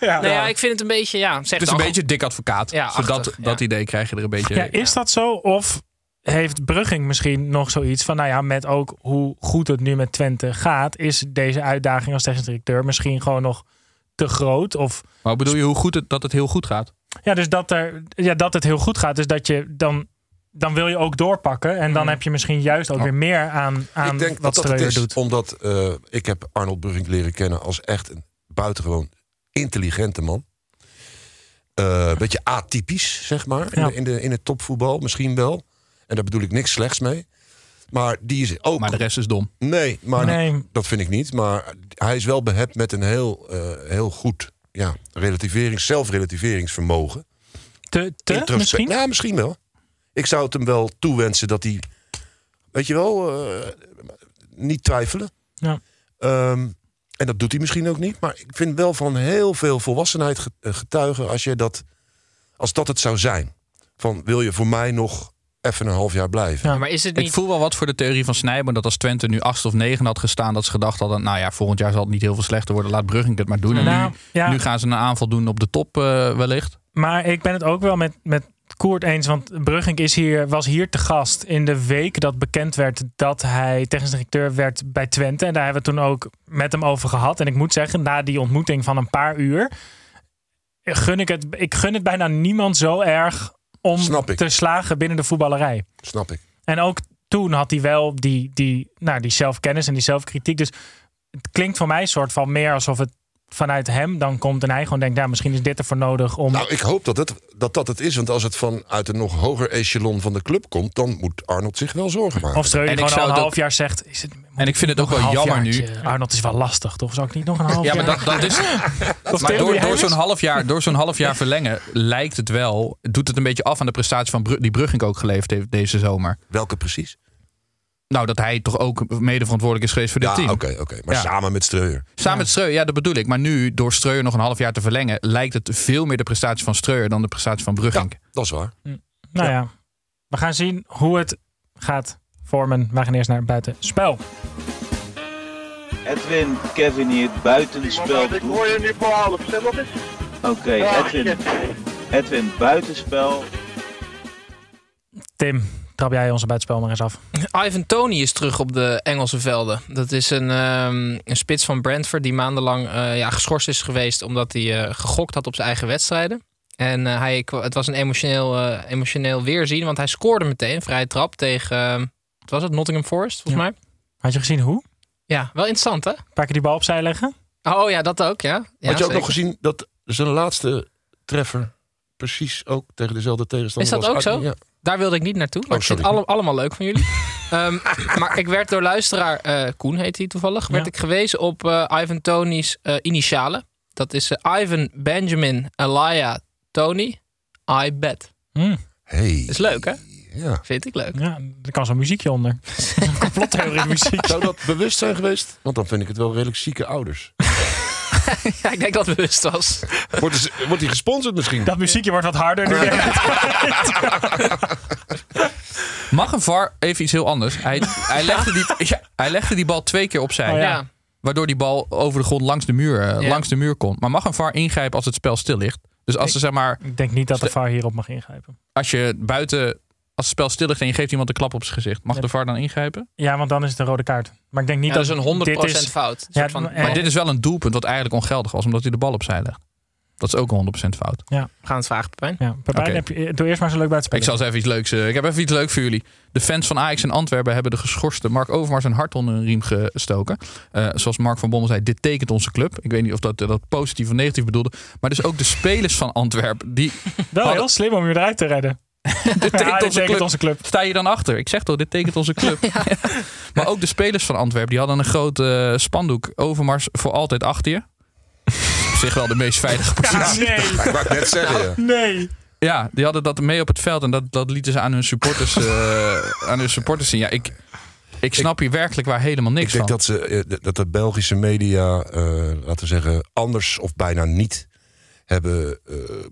ja, Nee, ja, ik vind het een beetje... Ja, zegt Het is een beetje dik advocaat. Ja, Zodat, achtig, ja. dat idee krijg je er een beetje. Ja, is dat zo? Of heeft Brugging misschien nog zoiets van, nou ja, met ook hoe goed het nu met Twente gaat, is deze uitdaging als technisch directeur misschien gewoon nog te groot? Of Maar bedoel je hoe goed het, dat het heel goed gaat? Ja, dus dat, er, ja, dat het heel goed gaat, dus dat je dan, dan wil je ook doorpakken en dan heb je misschien juist ook weer meer aan, aan ik denk wat dat dat het Streuer is, doet. omdat eh, ik heb Arnold Brugging leren kennen als echt een buitengewoon intelligente man. Een beetje atypisch, zeg maar, in, de, in, de, in het topvoetbal misschien wel. En daar bedoel ik niks slechts mee. Maar die is ook... Maar de rest is dom. Nee, maar Nee. dat vind ik niet. Maar hij is wel behept met een heel, eh, heel goed ja, relativerings, zelfrelativeringsvermogen. Te, te misschien? Ja, misschien wel. Ik zou het hem wel toewensen dat hij, weet je wel, eh, niet twijfelen. Ja. Ehm, en dat doet hij misschien ook niet. Maar ik vind wel van heel veel volwassenheid ge- getuigen als, je dat, als dat het zou zijn. van wil je voor mij nog even een half jaar blijven? Ja, maar is het Ik niet... voel wel wat voor de theorie van Snijboom. Dat als Twente nu 8 of 9 had gestaan, dat ze gedacht hadden: nou ja, volgend jaar zal het niet heel veel slechter worden. Laat Brugging het maar doen. En Nou, nu, ja. nu gaan ze een aanval doen op de top eh, wellicht. Maar ik ben het ook wel met, met Koert eens. Want Brugging is hier, was hier te gast in de week dat bekend werd dat hij technisch directeur werd bij Twente. En daar hebben we het toen ook met hem over gehad. En ik moet zeggen, na die ontmoeting van een paar uur, gun ik het, ik gun het bijna niemand zo erg om Snap ik. te slagen binnen de voetballerij. Snap ik. En ook toen had hij wel die, die, nou, die zelfkennis en die zelfkritiek. Dus het klinkt voor mij een soort van meer alsof het vanuit hem dan komt. En hij gewoon denkt, ja, misschien is dit ervoor nodig om... Nou, ik hoop dat, het, dat dat het is. Want als het vanuit een nog hoger echelon van de club komt... dan moet Arnold zich wel zorgen maken. of ik gewoon zou al een het half jaar zegt... Is het, En ik vind het ook wel jammer nu. Arnold is wel lastig, toch? Zou ik niet nog een half Ja, jaar... maar dat, dat is. (laughs) Maar door, door zo'n half, jaar, door zo'n half jaar verlengen lijkt het wel. Doet het een beetje af aan de prestatie van die Brugging ook geleverd heeft deze zomer. Welke precies? Nou, dat hij toch ook mede verantwoordelijk is geweest voor dit Ja, team. oké, oké. Maar Ja. samen met Streuer. Samen met Streuer, ja, dat bedoel ik. Maar nu, door Streuer nog een half jaar te verlengen, lijkt het veel meer de prestatie van Streuer dan de prestatie van Brugging. Dat is waar. Nou ja, we gaan zien hoe het gaat vormen. We gaan eerst naar buiten spel. Edwin, Kevin hier buitenspel Ik doet. hoor je nu voor half, stem nog eens. Oké, Edwin, Edwin buitenspel. Tim, trap jij onze buitenspel maar eens af. Ivan Tony is terug op de Engelse velden. Dat is een, ehm, een spits van Brentford die maandenlang eh, ja, geschorst is geweest omdat hij eh, gegokt had op zijn eigen wedstrijden. En eh, hij, het was een emotioneel, eh, emotioneel weerzien, want hij scoorde meteen een vrije trap tegen, eh, wat was het, Nottingham Forest volgens mij. Had je gezien hoe? Ja, wel interessant hè? Een paar keer die bal opzij leggen? Oh ja, dat ook, ja. ja Had je ook zeker. nog gezien dat zijn laatste treffer... precies ook tegen dezelfde tegenstander Is dat ook zo? Ja. Daar wilde ik niet naartoe. Maar Oh, ik vind het sorry. alle- allemaal leuk van jullie. (laughs) Ehm, maar ik werd door luisteraar, eh, Koen heet hij toevallig, werd Ja. ik gewezen op eh, Ivan Tony's eh, initialen. Dat is Ivan Benjamin Elia Tony. I bet. Hm, Hey. Is leuk, hè? Ja. Vind ik leuk. ja, er kan zo'n muziekje onder. (laughs) Complottheorie muziek. Zou dat bewust zijn geweest? Want dan vind ik het wel redelijk zieke ouders. (laughs) (laughs) ja, ik denk dat het bewust was. Wordt, is- wordt hij gesponsord misschien? Dat muziekje wordt wat harder nu. (laughs) Mag een VAR even iets heel anders? Hij, hij, legde die, ja, hij legde die bal twee keer opzij. Oh, ja. Waardoor die bal over de grond langs de muur, eh, Ja. langs de muur kon. Maar mag een VAR ingrijpen als het spel stil ligt? Dus als, ze, zeg maar, Ik denk niet dat de VAR hierop mag ingrijpen. als je buiten... Als het spel stil ligt en je geeft iemand een klap op zijn gezicht. Mag de VAR dan ingrijpen? Ja, want dan is het een rode kaart. Maar ik denk niet Ja, dat dat is een 100% dit is... fout. Een Ja, van, maar- Maar dit is wel een doelpunt wat eigenlijk ongeldig was. Omdat hij de bal opzij legt. Dat is ook een 100% fout. We gaan het vragen, Pepijn. Ja, Pepijn, heb je, doe eerst maar zo leuk buitenspel. Ik zal eens even iets leuks... eh, ik heb even iets leuks voor jullie. De fans van Ajax en Antwerpen hebben de geschorste Mark Overmars een hart onder een riem gestoken. Eh, zoals Mark van Bommel zei, dit tekent onze club. Ik weet niet of dat, eh, dat positief of negatief bedoelde. Maar dus ook de (laughs) spelers van Antwerpen. Die, Wel hadden- heel slim om je eruit te redden. (laughs) dit Ja, tekent dit onze tekent club. onze club. Sta je dan achter? Ik zeg toch, dit tekent onze club. (laughs) (laughs) maar ook de spelers van Antwerpen, die hadden een groot eh, spandoek. Overmars voor altijd achter je. Op zich wel de meest veilige positie. nee, Ik wou net zeggen, ja. nee. Ja, die hadden dat mee op het veld en dat, dat lieten ze aan hun supporters, eh, aan hun supporters zien. Ja, ik, ik snap hier werkelijk waar helemaal niks Ik denk van. dat, ze, eh, dat de Belgische media, eh, laten we zeggen, anders of bijna niet hebben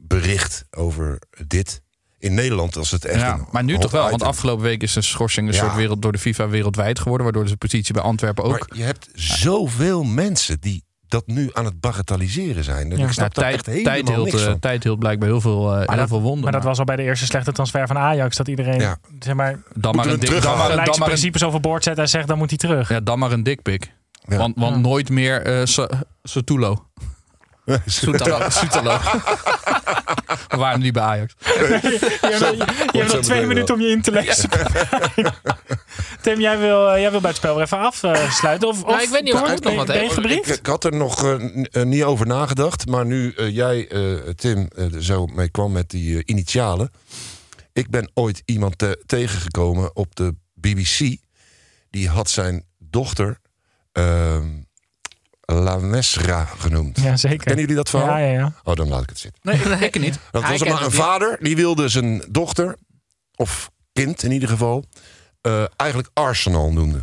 bericht over dit. In Nederland was het echt ja, een maar nu hot toch wel, want afgelopen week is een schorsing een Ja. soort wereld door de FIFA wereldwijd geworden, waardoor de positie bij Antwerpen ook. Maar je hebt zoveel mensen die dat nu aan het bagatelliseren zijn. En Ja. Ik snap Ja, daar echt tijd, helemaal tijd, hield, niks eh, van. tijd hield blijkbaar heel veel, eh, heel dat- veel wonden. Maar dat was al bij de eerste slechte transfer van Ajax. Dat iedereen Ja. zeg maar, dan maar een we dik, hem dan maar, dan maar een, principes overboord zet en zegt dan moet hij terug. ja, dan maar een dikpik. Ja. Want, want Ja. nooit meer eh Sa- Sotulo. (laughs) Soetalo. Soetalo. (laughs) We waren niet bij Ajax. (laughs) Je hebt, je, je hebt nog twee minuten om je in te lezen. Tim, jij wil, eh, jij wil bij het spel weer even afsluiten? Of, Nou, of ik weet niet of Koert, Koert nog wat? Ik, ik had er nog eh, eh, niet over nagedacht. Maar nu eh, jij, eh, Tim, eh, er zo mee kwam met die eh, initialen. Ik ben ooit iemand te- tegengekomen op de BBC. Die had zijn dochter ehm La Mesra genoemd. Ja, zeker. Kennen jullie dat verhaal? Ja, ja, ja. Oh, dan laat ik het zitten. Nee, ik niet. (laughs) Dat was maar een vader, die wilde zijn dochter, of kind in ieder geval, eh, eigenlijk Arsenal noemde.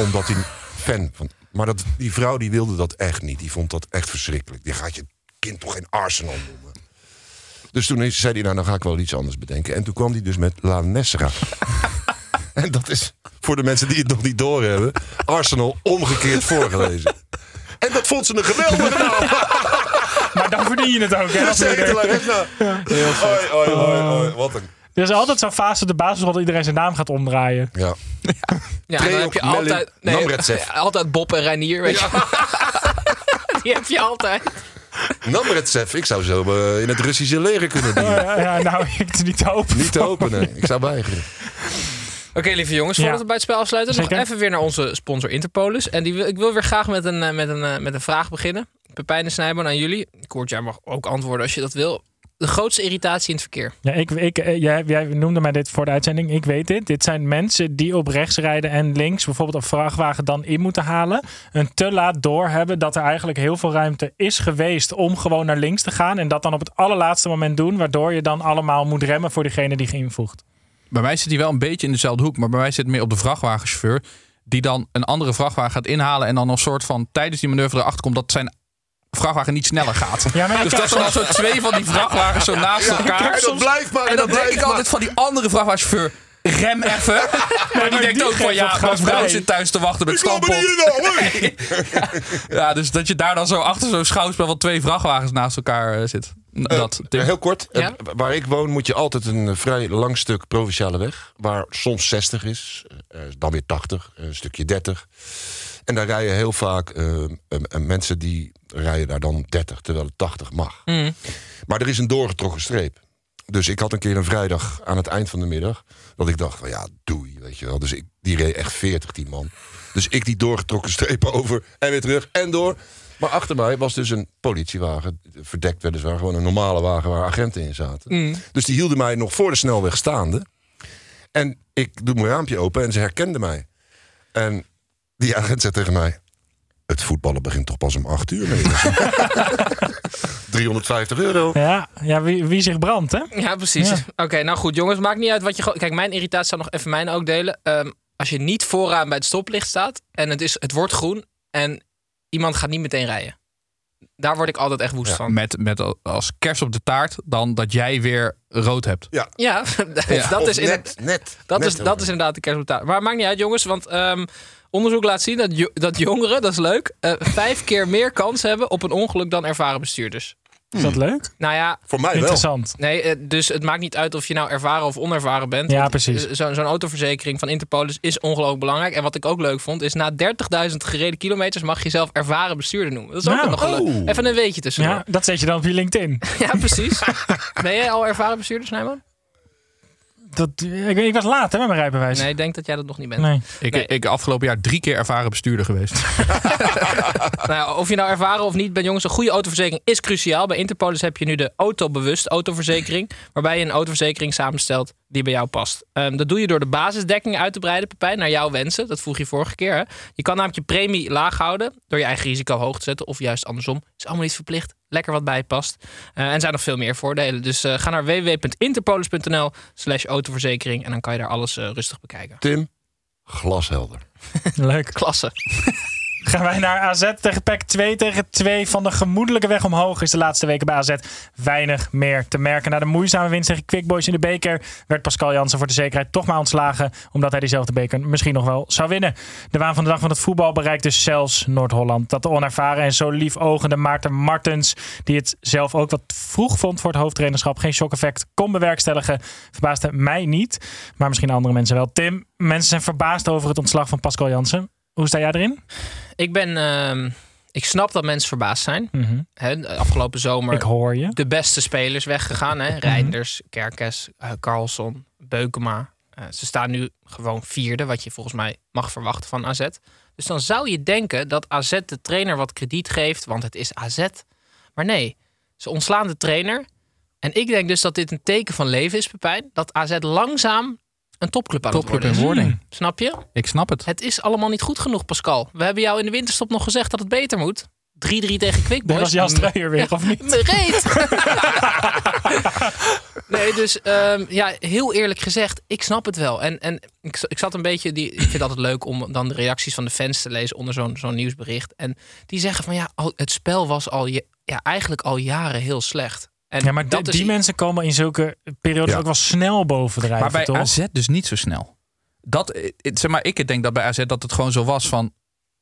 Omdat hij (laughs) fan van. Maar dat, die vrouw die wilde dat echt niet. Die vond dat echt verschrikkelijk. Die gaat je kind toch geen Arsenal noemen. Dus toen zei hij, nou dan ga ik wel iets anders bedenken. En toen kwam hij dus met La Nesra. (laughs) en dat is, voor de mensen die het nog niet doorhebben... Arsenal omgekeerd voorgelezen. En dat vond ze een geweldige naam. (laughs) Maar dan verdien je het ook, hè? als Zeker. Oi, oi, oi, oi. Wat een... Er is altijd zo'n fase op de basisschool dat iedereen zijn naam gaat omdraaien. Ja. Ja, dan heb je altijd, Namretsev. (laughs) altijd Bob en Reinier, weet je. (laughs) Die heb je altijd. Namretsev, ik zou zo eh, in het Russische leger kunnen Oh, dienen. ja, ja, nou, ik het niet te open. Niet te open, nee. Ik zou weigeren. Oké, lieve jongens, voordat we bij het spel afsluiten, nog even weer naar onze sponsor Interpolis. En die, wil- ik wil weer graag met een, eh, met een, eh, met een vraag beginnen. Pepijn en Snijboon aan jullie. Koert, jij mag ook antwoorden als je dat wil. De grootste irritatie in het verkeer. Ja, ik, ik, eh, jij, jij noemde mij dit voor de uitzending. Ik weet dit. Dit zijn mensen die op rechts rijden en links bijvoorbeeld een vrachtwagen dan in moeten halen. En te laat doorhebben dat er eigenlijk heel veel ruimte is geweest om gewoon naar links te gaan. En dat dan op het allerlaatste moment doen. Waardoor je dan allemaal moet remmen voor diegene die geïnvoegt. Bij mij zit hij wel een beetje in dezelfde hoek. Maar bij mij zit het meer op de vrachtwagenchauffeur. Die dan een andere vrachtwagen gaat inhalen. En dan een soort van tijdens die manoeuvre erachter komt dat zijn vrachtwagen niet sneller gaat. Ja, maar dus dat er dan zo twee van die vrachtwagens zo naast elkaar. En dat blijft maar. En dan dat denk ik altijd van die andere vrachtwagenchauffeur. Rem even. maar die denkt die ook van ja, mijn vrouw zit thuis te wachten met stampot. (laughs) Ja, dus dat je daar dan zo achter zo'n schouwspel van twee vrachtwagens naast elkaar eh, zit. Dat, Tim. Heel kort. Ja? Eh, Waar ik woon moet je altijd een eh, vrij lang stuk provinciale weg. Waar soms 60 is. eh, dan weer 80. Een stukje 30. En daar rijden heel vaak eh, eh, eh, mensen die rijden daar dan 30. Terwijl het 80 mag. Maar er is een doorgetrokken streep. Dus ik had een keer een vrijdag aan het eind van de middag. Dat ik dacht van ja, doei, weet je wel. Dus ik, die reed echt 40, die man. Dus ik die doorgetrokken streep over en weer terug en door. Maar achter mij was dus een politiewagen. Verdekt weliswaar, gewoon een normale wagen waar agenten in zaten. Dus die hielden mij nog voor de snelweg staande. En ik doe mijn raampje open en ze herkende mij. En die agent zei tegen mij... Het voetballen begint toch pas om 8 uur. Nee, 350 (laughs) euro. Ja, ja wie, wie zich brandt, hè? Ja, precies. Ja. Oké, nou goed, jongens. Maakt niet uit wat je. gewoon- Kijk, mijn irritatie zal nog even mijn ook delen. Ehm, als je niet vooraan bij het stoplicht staat en het, is, het wordt groen en iemand gaat niet meteen rijden. Daar word ik altijd echt woest van. Met, met als kerst op de taart dan dat jij weer rood hebt. Ja, Ja, (laughs) dat, Of is, in, net, net. dat, net is, dat is inderdaad de kerstbetaal. Maar maakt niet uit, jongens. Want ehm, onderzoek laat zien dat, jo- dat jongeren, dat is leuk, eh, vijf keer meer kans hebben op een ongeluk dan ervaren bestuurders. Is dat leuk? Nou ja, Voor mij wel. Interessant. Nee, eh, dus het maakt niet uit of je nou ervaren of onervaren bent. Ja, Want, precies. eh, Zo'n autoverzekering van Interpolis is ongelooflijk belangrijk. En wat ik ook leuk vond, is na 30.000 gereden kilometers mag je zelf ervaren bestuurder noemen. Dat is ook Nou, nog leuk. oh. Even een weetje tussendoor. Ja, dat zet je dan op je LinkedIn. (laughs) Ja, precies. (laughs) ben jij al ervaren bestuurder, Snijman? Dat, ik, ik was laat hè, met mijn rijbewijs. Nee, ik denk dat jij dat nog niet bent. Nee. Ik, Nee. ik afgelopen jaar drie keer ervaren bestuurder geweest. (laughs) (laughs) Nou ja, of je nou ervaren of niet bent, jongens, een goede autoverzekering is cruciaal. Bij Interpolis heb je nu de autobewust autoverzekering, waarbij je een autoverzekering samenstelt die bij jou past. Ehm, dat doe je door de basisdekking uit te breiden, Pepijn, naar jouw wensen. Dat vroeg je vorige keer. Hè? Je kan namelijk je premie laag houden door je eigen risico hoog te zetten, of juist andersom. Is allemaal niet verplicht. Lekker wat bij past. Eh, en er zijn nog veel meer voordelen. Dus eh, ga naar www.interpolis.nl slash autoverzekering en dan kan je daar alles eh, rustig bekijken. Tim, glashelder. (laughs) Leuk. Klasse. Gaan wij naar AZ tegen PEC 2 tegen 2. Van de gemoedelijke weg omhoog is de laatste weken bij AZ weinig meer te merken. Na de moeizame winst tegen Quick Boys in de beker werd Pascal Jansen voor de zekerheid toch maar ontslagen. Omdat hij diezelfde beker misschien nog wel zou winnen. De waan van de dag van het voetbal bereikt dus zelfs Noord-Holland. Dat de onervaren en zo liefogende Maarten Martens, die het zelf ook wat vroeg vond voor het hoofdtrainerschap, geen shock-effect kon bewerkstelligen, verbaasde mij niet. Maar misschien andere mensen wel. Tim, mensen zijn verbaasd over het ontslag van Pascal Jansen. Hoe sta jij erin? Ik ben... ehm, ik snap dat mensen verbaasd zijn. Mhm. Hè, de afgelopen zomer Ik hoor je. de beste spelers weggegaan. Hè? Reinders, Kerkes, eh, Carlson, Beukema. Eh, ze staan nu gewoon vierde, wat je volgens mij mag verwachten van AZ. Dus dan zou je denken dat AZ de trainer wat krediet geeft, want het is AZ. Maar nee, ze ontslaan de trainer. En ik denk dus dat dit een teken van leven is, Pepijn. Dat AZ langzaam een topclub aan Topclub het in worden is. wording. Snap je? Ik snap het. Het is allemaal niet goed genoeg, Pascal. We hebben jou in de winterstop nog gezegd dat het beter moet. 3-3 tegen Quick Dat Boys. was Jan Streuer weer, of niet? Reet. (laughs) nee, dus ehm, ja, heel eerlijk gezegd, ik snap het wel. En, en ik, ik zat een beetje, die, ik vind het altijd leuk om dan de reacties van de fans te lezen onder zo'n zo'n nieuwsbericht. En die zeggen van ja, al, het spel was al, je- ja, eigenlijk al jaren heel slecht. En Ja, maar dat die, is mensen komen in zulke periodes Ja. ook wel snel bovendrijven, Maar bij toch? AZ dus niet zo snel. Dat, eh, zeg maar, ik denk dat bij AZ dat het gewoon zo was van...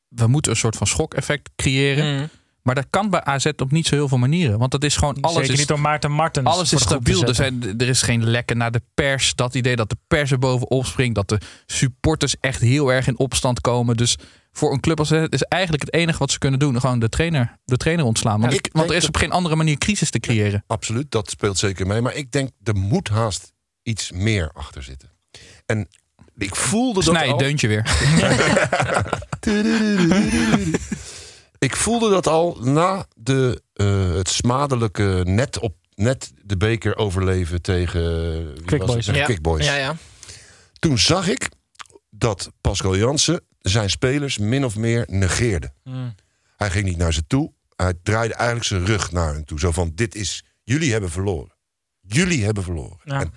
we moeten een soort van schok-effect creëren. Mm. Maar dat kan bij AZ op niet zo heel veel manieren. Want dat is gewoon alles Zeker is, niet door Maarten Martens. alles voor is stabiel. Er, zijn, er is geen lekken naar de pers. Dat idee dat de pers er bovenop springt. Dat de supporters echt heel erg in opstand komen. Dus voor een club als AZ is eigenlijk het enige wat ze kunnen doen. Gewoon de trainer, de trainer ontslaan. Want, Ja, ik want er is op geen andere manier crisis te creëren. Absoluut, dat speelt zeker mee. Maar ik denk, er moet haast iets meer achter zitten. En ik voelde dat Snij, al. deuntje weer. (laughs) Ik voelde dat al na de, eh, het smadelijke net, op, net de beker overleven tegen, wie Quick was het? Boys. Tegen Ja. Quick Boys. Ja, ja. Toen zag ik dat Pascal Jansen zijn spelers min of meer negeerde. Mm. Hij ging niet naar ze toe. Hij draaide eigenlijk zijn rug naar hen toe. Zo van, dit is, jullie hebben verloren. Jullie hebben verloren. Ja. En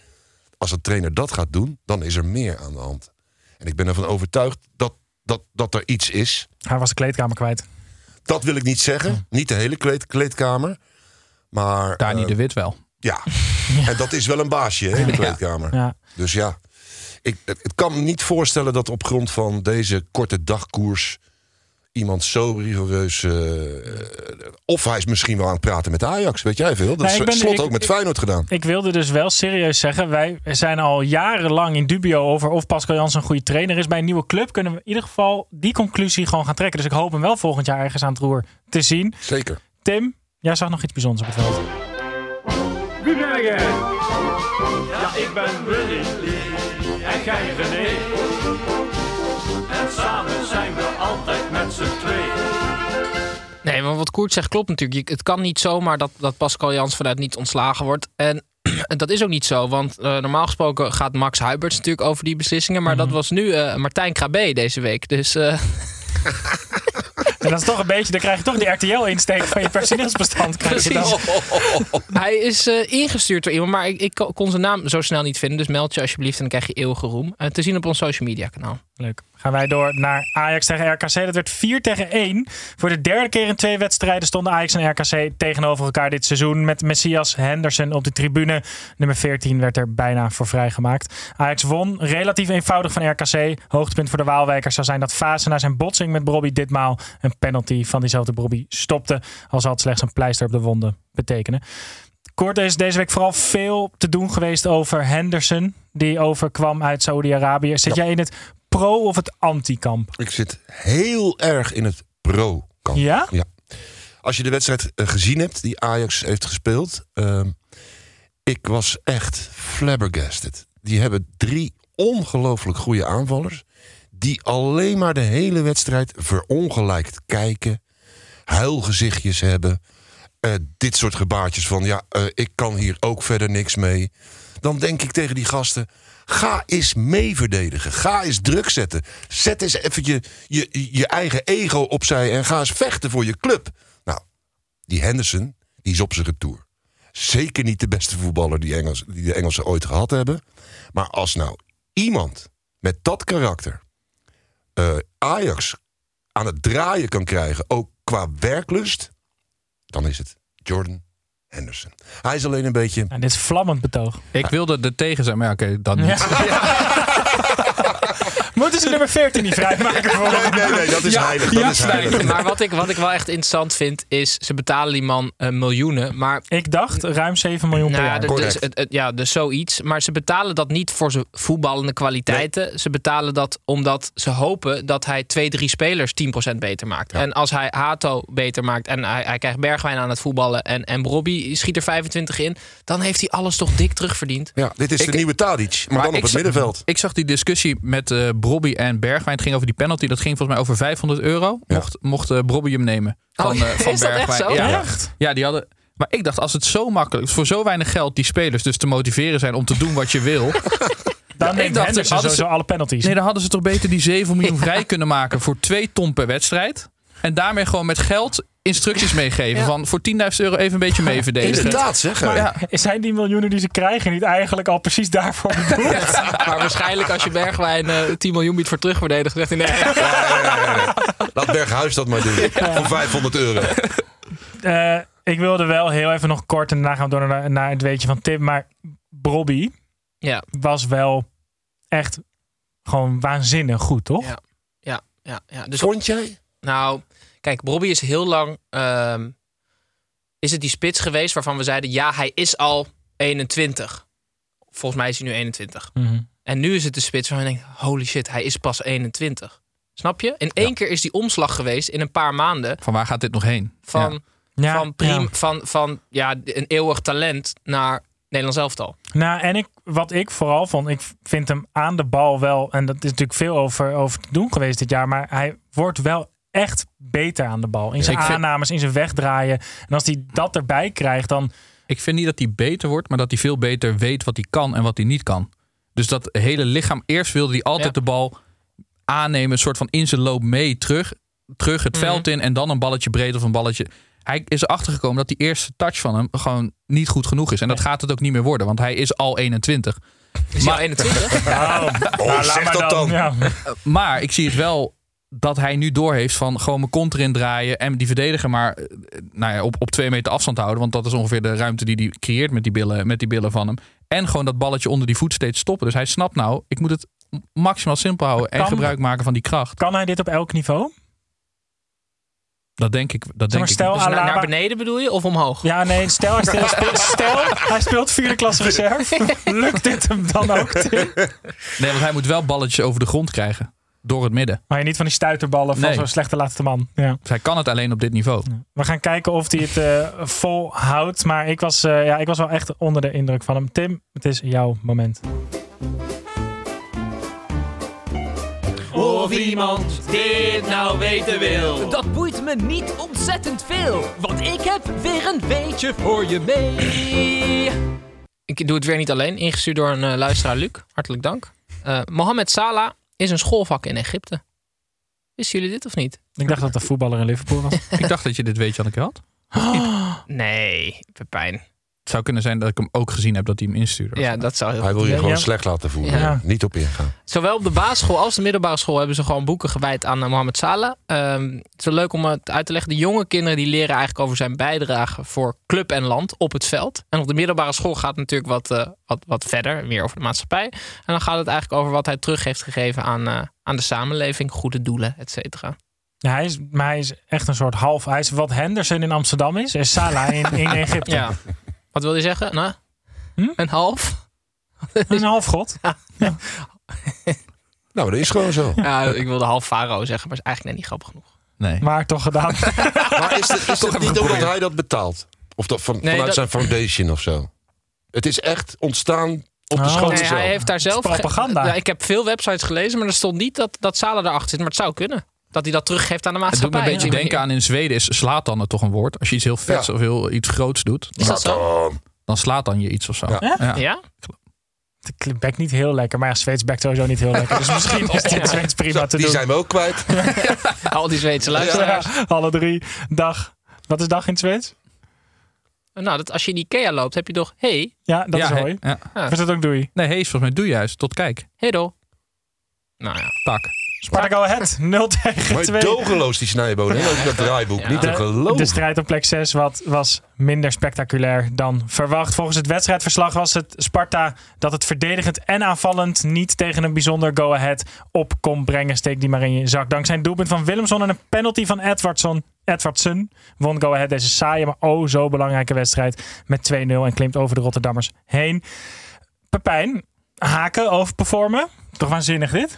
als een trainer dat gaat doen, dan is er meer aan de hand. En ik ben ervan overtuigd dat, dat, dat er iets is. Hij was de kleedkamer kwijt. Dat wil ik niet zeggen. Niet de hele kleed, kleedkamer. Maar, Dani eh, de Wit wel. ja. (laughs) En dat is wel een baasje hè, in de kleedkamer. Ja. Dus ja, ik, het kan me niet voorstellen dat op grond van deze korte dagkoers iemand zo rigoureus. eh, of hij is misschien wel aan het praten met Ajax, weet jij veel? Dat is ben- slot ik- ook met ik- Feyenoord gedaan. Ik wilde dus wel serieus zeggen, wij zijn al jarenlang in dubio over of Pascal Jansen een goede trainer is. Bij een nieuwe club kunnen we in ieder geval die conclusie gewoon gaan trekken. Dus ik hoop hem wel volgend jaar ergens aan het roer te zien. Zeker. Tim, jij zag nog iets bijzonders op het veld. Ben jij? Ja, ik ben Willy. En jij René. En samen zijn we altijd met z'n twee. Nee, maar wat Koert zegt klopt natuurlijk. Je- Het kan niet zomaar dat, dat Pascal Jans vanuit niet ontslagen wordt. En (clears throat) dat is ook niet zo, want eh, normaal gesproken gaat Max Huiberts natuurlijk over die beslissingen. Maar dat was nu eh, Martijn Krabbe deze week. Dus eh, (laughs) En dat is toch een beetje, dan krijg je toch die RTL-insteek van je personeelsbestand. Krijg je dan. (laughs) Hij is eh, ingestuurd door iemand, maar ik, ik kon zijn naam zo snel niet vinden. Dus meld je alsjeblieft en dan krijg je eeuwige roem. Eh, te zien op ons social media kanaal. Leuk. Gaan wij door naar Ajax tegen RKC. Dat werd 4 tegen 1. Voor de derde keer in twee wedstrijden stonden Ajax en RKC tegenover elkaar dit seizoen. Met Messias Henderson op de tribune. Nummer 14 werd er bijna voor vrijgemaakt. Ajax won relatief eenvoudig van RKC. Hoogtepunt voor de Waalwijkers zou zijn dat Fase na zijn botsing met Bobby ditmaal een penalty van diezelfde Bobby stopte. Al zal het slechts een pleister op de wonden betekenen. Kort is deze week vooral veel te doen geweest over Henderson. Die overkwam uit Saoedi-Arabië. Zit Ja. jij in het pro- of het anti-kamp? Ik zit heel erg in het pro-kamp. Ja? Ja. Als je de wedstrijd eh, gezien hebt die Ajax heeft gespeeld. ehm, ik was echt flabbergasted. Die hebben drie ongelooflijk goede aanvallers. Die alleen maar de hele wedstrijd verongelijkt kijken. Huilgezichtjes hebben. eh, dit soort gebaartjes van ja, eh, ik kan hier ook verder niks mee. Dan denk ik tegen die gasten. Ga eens mee verdedigen. Ga eens druk zetten. Zet eens even je, je, je eigen ego opzij en ga eens vechten voor je club. Nou, die Henderson, die is op zijn retour. Zeker niet de beste voetballer die, Engels, die de Engelsen ooit gehad hebben. Maar als nou iemand met dat karakter eh, Ajax aan het draaien kan krijgen, ook qua werklust, dan is het Jordan Henderson. Hij is alleen een beetje. En dit is vlammend betoog. Ik wilde er tegen zijn, maar ja, oké, dan niet. (laughs) Moeten ze nummer 14 niet vrijmaken voor Nee, nee, nee, dat is heilig. Dat is heilig. (laughs) Maar wat ik, wat ik wel echt interessant vind, is ze betalen die man eh, miljoenen. Maar Ik dacht ruim 7 miljoen per Nou, jaar. Correct. dus, het- het- ja, dus zoiets. Maar ze betalen dat niet voor zijn voetballende kwaliteiten. Ze betalen dat omdat ze hopen dat hij twee, drie spelers 10% beter maakt. En als hij Hato beter maakt en hij, hij krijgt Bergwijn aan het voetballen en, en Robbie schiet er 25 in, dan heeft hij alles toch dik terugverdiend. Ja, dit is Ik- de nieuwe Tadic, maar, dan op het zag- middenveld. Ik zag die discussie met eh Brobby en Bergwijn. Het ging over die penalty. Dat ging volgens mij over 500 euro. Ja. Mocht, mocht Brobby hem nemen. Van, Oh, eh, van is dat echt zo? Ja. Echt? ja, die hadden... Maar ik dacht, als het zo makkelijk is, voor zo weinig geld die spelers dus te motiveren zijn om te doen wat je wil. (laughs) Dan ik dacht, hadden ze- alle penalties. Nee, dan hadden ze toch beter die 7 miljoen (laughs) vrij kunnen maken voor 2 ton per wedstrijd. En daarmee gewoon met geld instructies meegeven. Ja. Van voor 10.000 euro even een beetje mee verdedigen. Inderdaad, zeg. hè. Ja. Zijn die miljoenen die ze krijgen niet eigenlijk al precies daarvoor bedoeld? (laughs) Maar waarschijnlijk als je Bergwijn eh 10 miljoen biedt voor terugverdedigd, zegt hij nee. Laat Berghuis dat maar doen. Voor 500 euro. Eh, Ik wilde wel heel even nog kort en daarna gaan we door naar, naar het weetje van Tim. Maar Bobby Ja. was wel echt gewoon waanzinnig goed, toch? Ja. Ja, ja, ja. Dus Vond jij? Nou, kijk, Bobby is heel lang. ehm, is het die spits geweest waarvan we zeiden: ja, hij is al 21. Volgens mij is hij nu 21. Mhm. En nu is het de spits waarvan je denkt: holy shit, hij is pas 21. Snap je? In één keer is die omslag geweest in een paar maanden. Van waar gaat dit nog heen? Van, Ja. Ja, van, prim, ja. van, van ja, een eeuwig talent naar Nederlands elftal. Nou, en ik, wat ik vooral vond, ik vind hem aan de bal wel, en dat is natuurlijk veel over, over te doen geweest dit jaar, maar hij wordt wel echt beter aan de bal. In zijn vind- aannames, in zijn wegdraaien. En als hij dat erbij krijgt, dan Ik vind niet dat hij beter wordt, maar dat hij veel beter weet wat hij kan en wat hij niet kan. Dus dat hele lichaam, eerst wilde hij altijd Ja. de bal aannemen, een soort van in zijn loop mee terug, terug het Mhm. veld in en dan een balletje breed of een balletje. Hij is erachter gekomen dat die eerste touch van hem gewoon niet goed genoeg is. En dat gaat het ook niet meer worden, want hij is al 21. Is hij al 21? (laughs) Nou, nou, zeg maar dat dan. Ja. Maar ik zie het wel dat hij nu doorheeft van gewoon mijn kont erin draaien en die verdediger maar eh, nou ja, op, op twee meter afstand houden. Want dat is ongeveer de ruimte die hij creëert met die, billen, met die billen van hem. En gewoon dat balletje onder die voet steeds stoppen. Dus hij snapt nou, ik moet het maximaal simpel houden en gebruik maken van die kracht. Kan hij dit op elk niveau? Dat denk ik. Dat Zeg denk maar, ik. stel Dus naar, Alaba- naar beneden bedoel je of omhoog? Ja, nee, stel hij, stel, spe- (laughs) stel, hij speelt vierde klasse reserve. (laughs) Lukt dit hem dan ook, Tim? Nee, want hij moet wel balletjes over de grond krijgen. Door het midden. Maar niet van die stuiterballen van Nee. zo'n slechte laatste man. Ja. Dus hij kan het alleen op dit niveau. We gaan kijken of hij het eh volhoudt. Maar ik was, eh, ja, ik was wel echt onder de indruk van hem. Tim, het is jouw moment. Of iemand dit nou weten wil. Dat boeit me niet ontzettend veel, want ik heb weer een weetje voor je mee. Ik doe het weer niet alleen. Ingestuurd door een eh, luisteraar, Luc. Hartelijk dank. Eh, Mohamed Salah is een schoolvak in Egypte. Wisten jullie dit of niet? Ik dacht dat een voetballer in Liverpool was. (laughs) ik dacht dat je dit weet, Janneke had. (gasps) Nee, Pepijn. Het zou kunnen zijn dat ik hem ook gezien heb dat hij hem instuurde. Ja, dat zou heel Hij wil je gewoon Ja. slecht laten voelen. Ja. Niet op ingaan. Zowel op de basisschool als de middelbare school hebben ze gewoon boeken gewijd aan eh, Mohamed Salah. Ehm, het is wel leuk om het uit te leggen. De jonge kinderen die leren eigenlijk over zijn bijdrage voor club en land op het veld. En op de middelbare school gaat het natuurlijk wat, eh, wat, wat verder, meer over de maatschappij. En dan gaat het eigenlijk over wat hij terug heeft gegeven aan, eh, aan de samenleving, goede doelen, et cetera. Ja, hij is, maar hij is echt een soort half. Hij is wat Henderson in Amsterdam is. En Salah in, in (laughs) Egypte. Ja. Wat wil je zeggen? Nou, Hm? Een half? Een half god. (laughs) Nou, dat is gewoon zo. Ja, ik wilde half Faro zeggen, maar is eigenlijk net niet grappig genoeg. Nee. Maar toch gedaan. (laughs) Maar is het, is het even niet omdat hij dat betaalt? Of dat van, Nee, vanuit dat- zijn foundation of zo? Het is echt ontstaan op de Oh. school Nee, zelf. hij heeft daar zelf. Propaganda. ge- Ja, ik heb veel websites gelezen, maar er stond niet dat, dat Salah erachter zit. Maar het zou kunnen. Dat hij dat teruggeeft aan de Het doet me maatschappij. een beetje denken aan in Zweden is slaat dan toch een woord. Als je iets heel vets Ja. of heel iets groots doet, Is dat zo? dan slaat dan je iets of zo. Ja. Ja? Het bekt niet heel lekker. Maar ja, Zweeds bekt sowieso niet heel lekker. Dus misschien (laughs) is dit Zweeds prima Zo, te die doen. zijn we ook kwijt. (laughs) Al die Zweedse luisteraars. Ja, alle drie. Dag. Wat is dag in Zweeds? Nou, dat, als je in Ikea loopt, heb je toch... Hey, Ja, dat Ja, is mooi. ja. Ja. Of is dat ook doei? Nee, hees volgens mij doe juist. Tot kijk. hey do. Nou ja. Tak. Sparta Go Ahead. 0 tegen Maar 2. dogeloos die? Ook dat draaiboek. Ja. Niet te De, geloven. de strijd op plek 6 wat, was minder spectaculair dan verwacht. Volgens het wedstrijdverslag was het Sparta dat het verdedigend en aanvallend niet tegen een bijzonder go-ahead op kon brengen. Steek die maar in je zak. Dankzij een doelpunt van Willemson en een penalty van Edwardson, Edwardson won go-ahead deze saaie, maar oh zo belangrijke wedstrijd met 2-0 en klimt over de Rotterdammers heen. Pepijn, haken overperformen. Toch waanzinnig dit?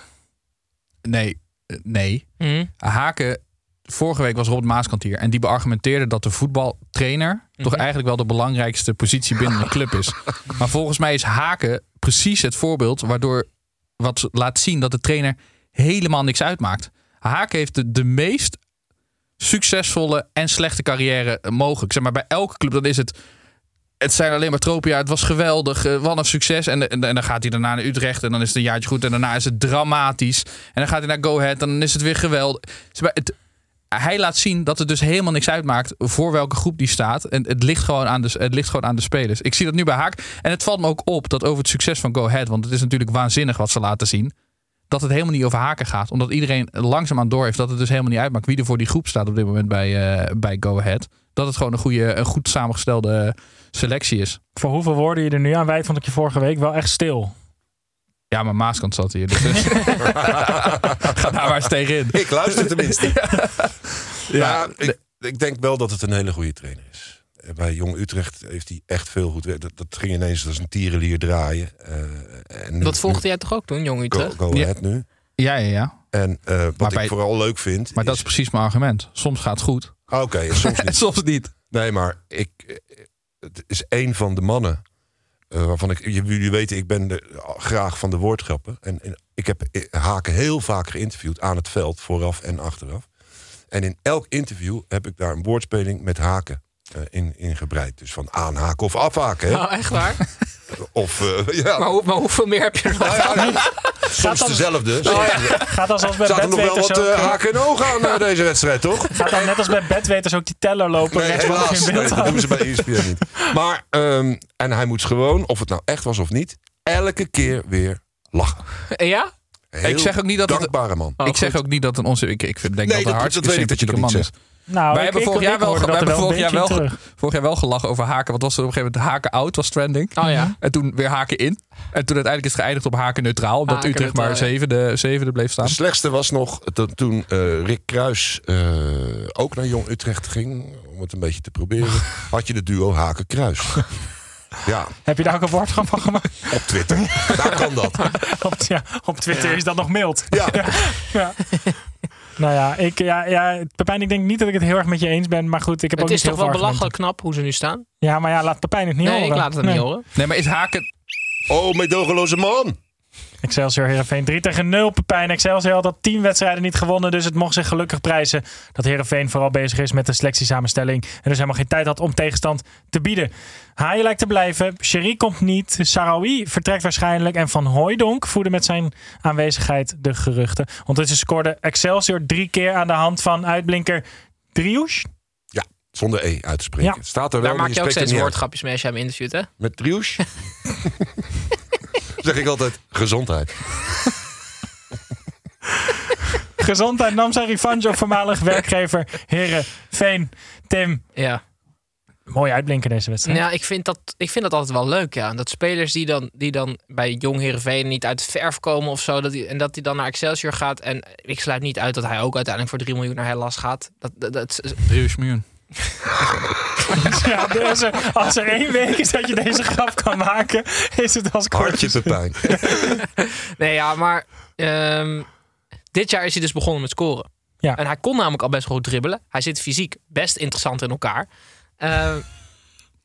Nee, eh, nee. Hm. Haken, vorige week was Robert Maaskant hier. En die beargumenteerde dat de voetbaltrainer toch eigenlijk wel de belangrijkste positie binnen een club is. (laughs) Maar volgens mij is Haken precies het voorbeeld waardoor wat laat zien dat de trainer helemaal niks uitmaakt. Haken heeft de, de meest succesvolle en slechte carrière mogelijk. Zeg maar bij elke club, dan is het. Het zijn alleen maar tropen. Ja, het was geweldig. eh, Wat een succes. En, en, dan gaat hij daarna naar Utrecht. En dan is het een jaartje goed. En daarna is het dramatisch. En dan gaat hij naar Go Ahead. En dan is het weer geweldig. Hij laat zien dat het dus helemaal niks uitmaakt voor welke groep die staat. En het ligt gewoon aan de, het ligt gewoon aan de spelers. Ik zie dat nu bij Haak. En het valt me ook op dat over het succes van Go Ahead. Want het is natuurlijk waanzinnig wat ze laten zien. Dat het helemaal niet over haken gaat. Omdat iedereen langzaamaan door heeft dat het dus helemaal niet uitmaakt wie er voor die groep staat op dit moment bij, eh, bij Go Ahead. dat het gewoon een, goede, een goed samengestelde selectie is. Voor hoeveel woorden je er nu aan wijt, vond ik je vorige week wel echt stil. Ja, maar Maaskant zat hier. Dus (laughs) ga daar maar eens tegenin. Ik luister tenminste. (laughs) Ja, ja, ik, ik denk wel dat het een hele goede trainer is. Eh, Bij Jong Utrecht heeft hij echt veel goed werk. Dat, dat ging ineens als een tierenlier draaien. Eh, en nu- Dat volgde jij toch ook toen, jong Go, Utrecht? go Ja. ahead nu. Ja, ja, ja. En eh, wat Maar ik bij- vooral leuk vind. Maar dat is precies mijn argument. Soms gaat het goed. Oké, soms (laughs) niet. soms niet. Nee, maar ik, het is een van de mannen eh, waarvan ik. Jullie weten, ik ben graag van de woordgrappen. En, en ik heb eh, Haken heel vaak geïnterviewd aan het veld, vooraf en achteraf. En in elk interview heb ik daar een woordspeling met haken in, in gebreid. Dus van aanhaken of afhaken. Hè? Oh, echt waar? (laughs) Of eh, (laughs) ja, Maar, hoe- maar hoeveel meer heb je (laughs) er nog? nou ja, nee, soms dan- dezelfde. Gaat als, als bij Zaten nog wel wat eh, haken en ogen aan eh, deze wedstrijd, toch? Gaat dan net als bij bedweters ook die teller lopen Nee, helaas. in Nee, beeld dat doen ze bij ESPN niet. Maar, ehm, en hij moet gewoon, of het nou echt was of niet, elke keer weer lachen. Ja? Heel ik zeg ook niet dat dankbare man. Oh, ik zeg ook niet dat een onze. Ik, ik vind, denk Nee, dat dat- hij dat weet ik dat je dat man niet is. Nou, wij ik- hebben vorig jaar wel, er hebben wel vorig jaar wel, in terug. vorig jaar wel gelachen over haken. Wat was er op een gegeven moment? Haken out was trending. Oh ja. En toen weer haken in. En toen uiteindelijk is het geëindigd op haken neutraal. Omdat Haken Utrecht maar neutraal, ja. zevende, zevende bleef staan. De slechtste was nog to- toen eh, Rick Kruis eh, ook naar Jong Utrecht ging, om het een beetje te proberen, (laughs) had je de duo Haken-Kruis. (laughs) Ja, Heb je daar ook een woordgrap van gemaakt? op Twitter. Daar kan dat. (laughs) Op, ja, op Twitter is dat nog mild. Ja. Ja. Nou ja, ik, ja, ja, Pepijn, ik denk niet dat ik het heel erg met je eens ben. Maar goed, ik heb Het ook is niet toch heel wel veel belachelijk knap hoe ze nu staan? Ja, maar ja, laat Pepijn het niet Nee, horen. ik laat het niet horen. Nee, maar is haken. Oh, meedogenloze man. Excelsior Heerenveen 3 tegen 0. Pepijn Excelsior had al 10 wedstrijden niet gewonnen. Dus het mocht zich gelukkig prijzen dat Heerenveen vooral bezig is met de selectiesamenstelling. En dus helemaal geen tijd had om tegenstand te bieden. Haaien lijkt te blijven. Sherry komt niet. Sarawi vertrekt waarschijnlijk. En Van Hooijdonk voerde met zijn aanwezigheid de geruchten. Ondertussen scoorde Excelsior drie keer aan de hand van uitblinker Driouche. Ja, zonder E uit te spreken. Ja. Staat er wel, Daar maak je je ook steeds het woordgrapjes mee als jij hem interviewt, hè? Met Driouche? (laughs) zeg ik altijd gezondheid. (laughs) Gezondheid nam zijn revanche op voormalig werkgever Heerenveen. Tim, Ja. mooi uitblinker deze wedstrijd. Ja, ik vind, dat, ik vind dat altijd wel leuk, ja. Dat spelers die dan, die dan bij Jong Heerenveen niet uit de verf komen of zo... Dat die, en dat hij dan naar Excelsior gaat. En ik sluit niet uit dat hij ook uiteindelijk voor 3 miljoen naar Hellas gaat. Dat, dat, miljoen. Ja, dus als er één week is dat je deze grap kan maken, is het als Hartje kort. Pepijn. (laughs) nee, ja, maar... ehm, dit jaar is hij dus begonnen met scoren. Ja. En hij kon namelijk al best goed dribbelen. Hij zit fysiek best interessant in elkaar. Ehm,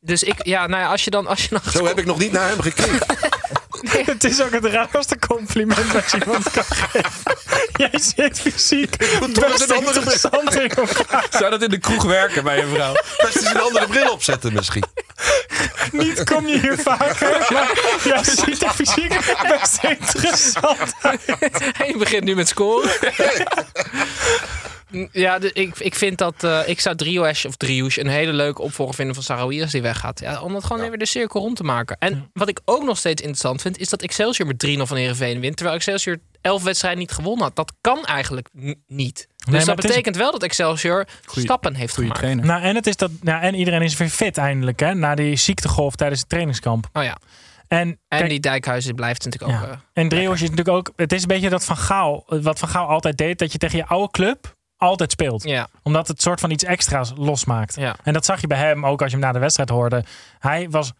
dus ik, ja, nou ja, als je dan... Als je dan Zo heb ik nog niet naar hem gekeken. (laughs) (laughs) Het is ook het raarste compliment dat je iemand kan geven. Jij zit fysiek best een andere interessant in elkaar. Zou dat in de kroeg werken bij een vrouw? Best eens een andere bril opzetten misschien. Niet kom je hier vaker, maar jij ziet er fysiek best interessant uit. (laughs) Hij begint nu met scoren. (laughs) Ja, ik, ik vind dat... eh, ik zou Drioes of Driouche een hele leuke opvolger vinden van Sarawi als die weggaat. Ja, om dat gewoon even de cirkel rond te maken. En wat ik ook nog steeds interessant vind... is dat Excelsior met 3-0 van Heerenveen wint... terwijl Excelsior 11 wedstrijden niet gewonnen had. Dat kan eigenlijk niet. Dus dat is- betekent wel dat Excelsior stappen heeft gemaakt. trainer. Nou, en, het is dat, ja, en iedereen is weer fit eindelijk, hè, na die ziektegolf tijdens het trainingskamp. Oh ja. En, En kijk, die Dijkhuizen blijft natuurlijk ook... Eh, En Driehoes is natuurlijk ook. Het is een beetje dat van Gaal. Wat van Gaal altijd deed. Dat je tegen je oude club altijd speelt. ja. Omdat het soort van iets extra's losmaakt. Ja. En dat zag je bij hem ook als je hem na de wedstrijd hoorde. Hij was,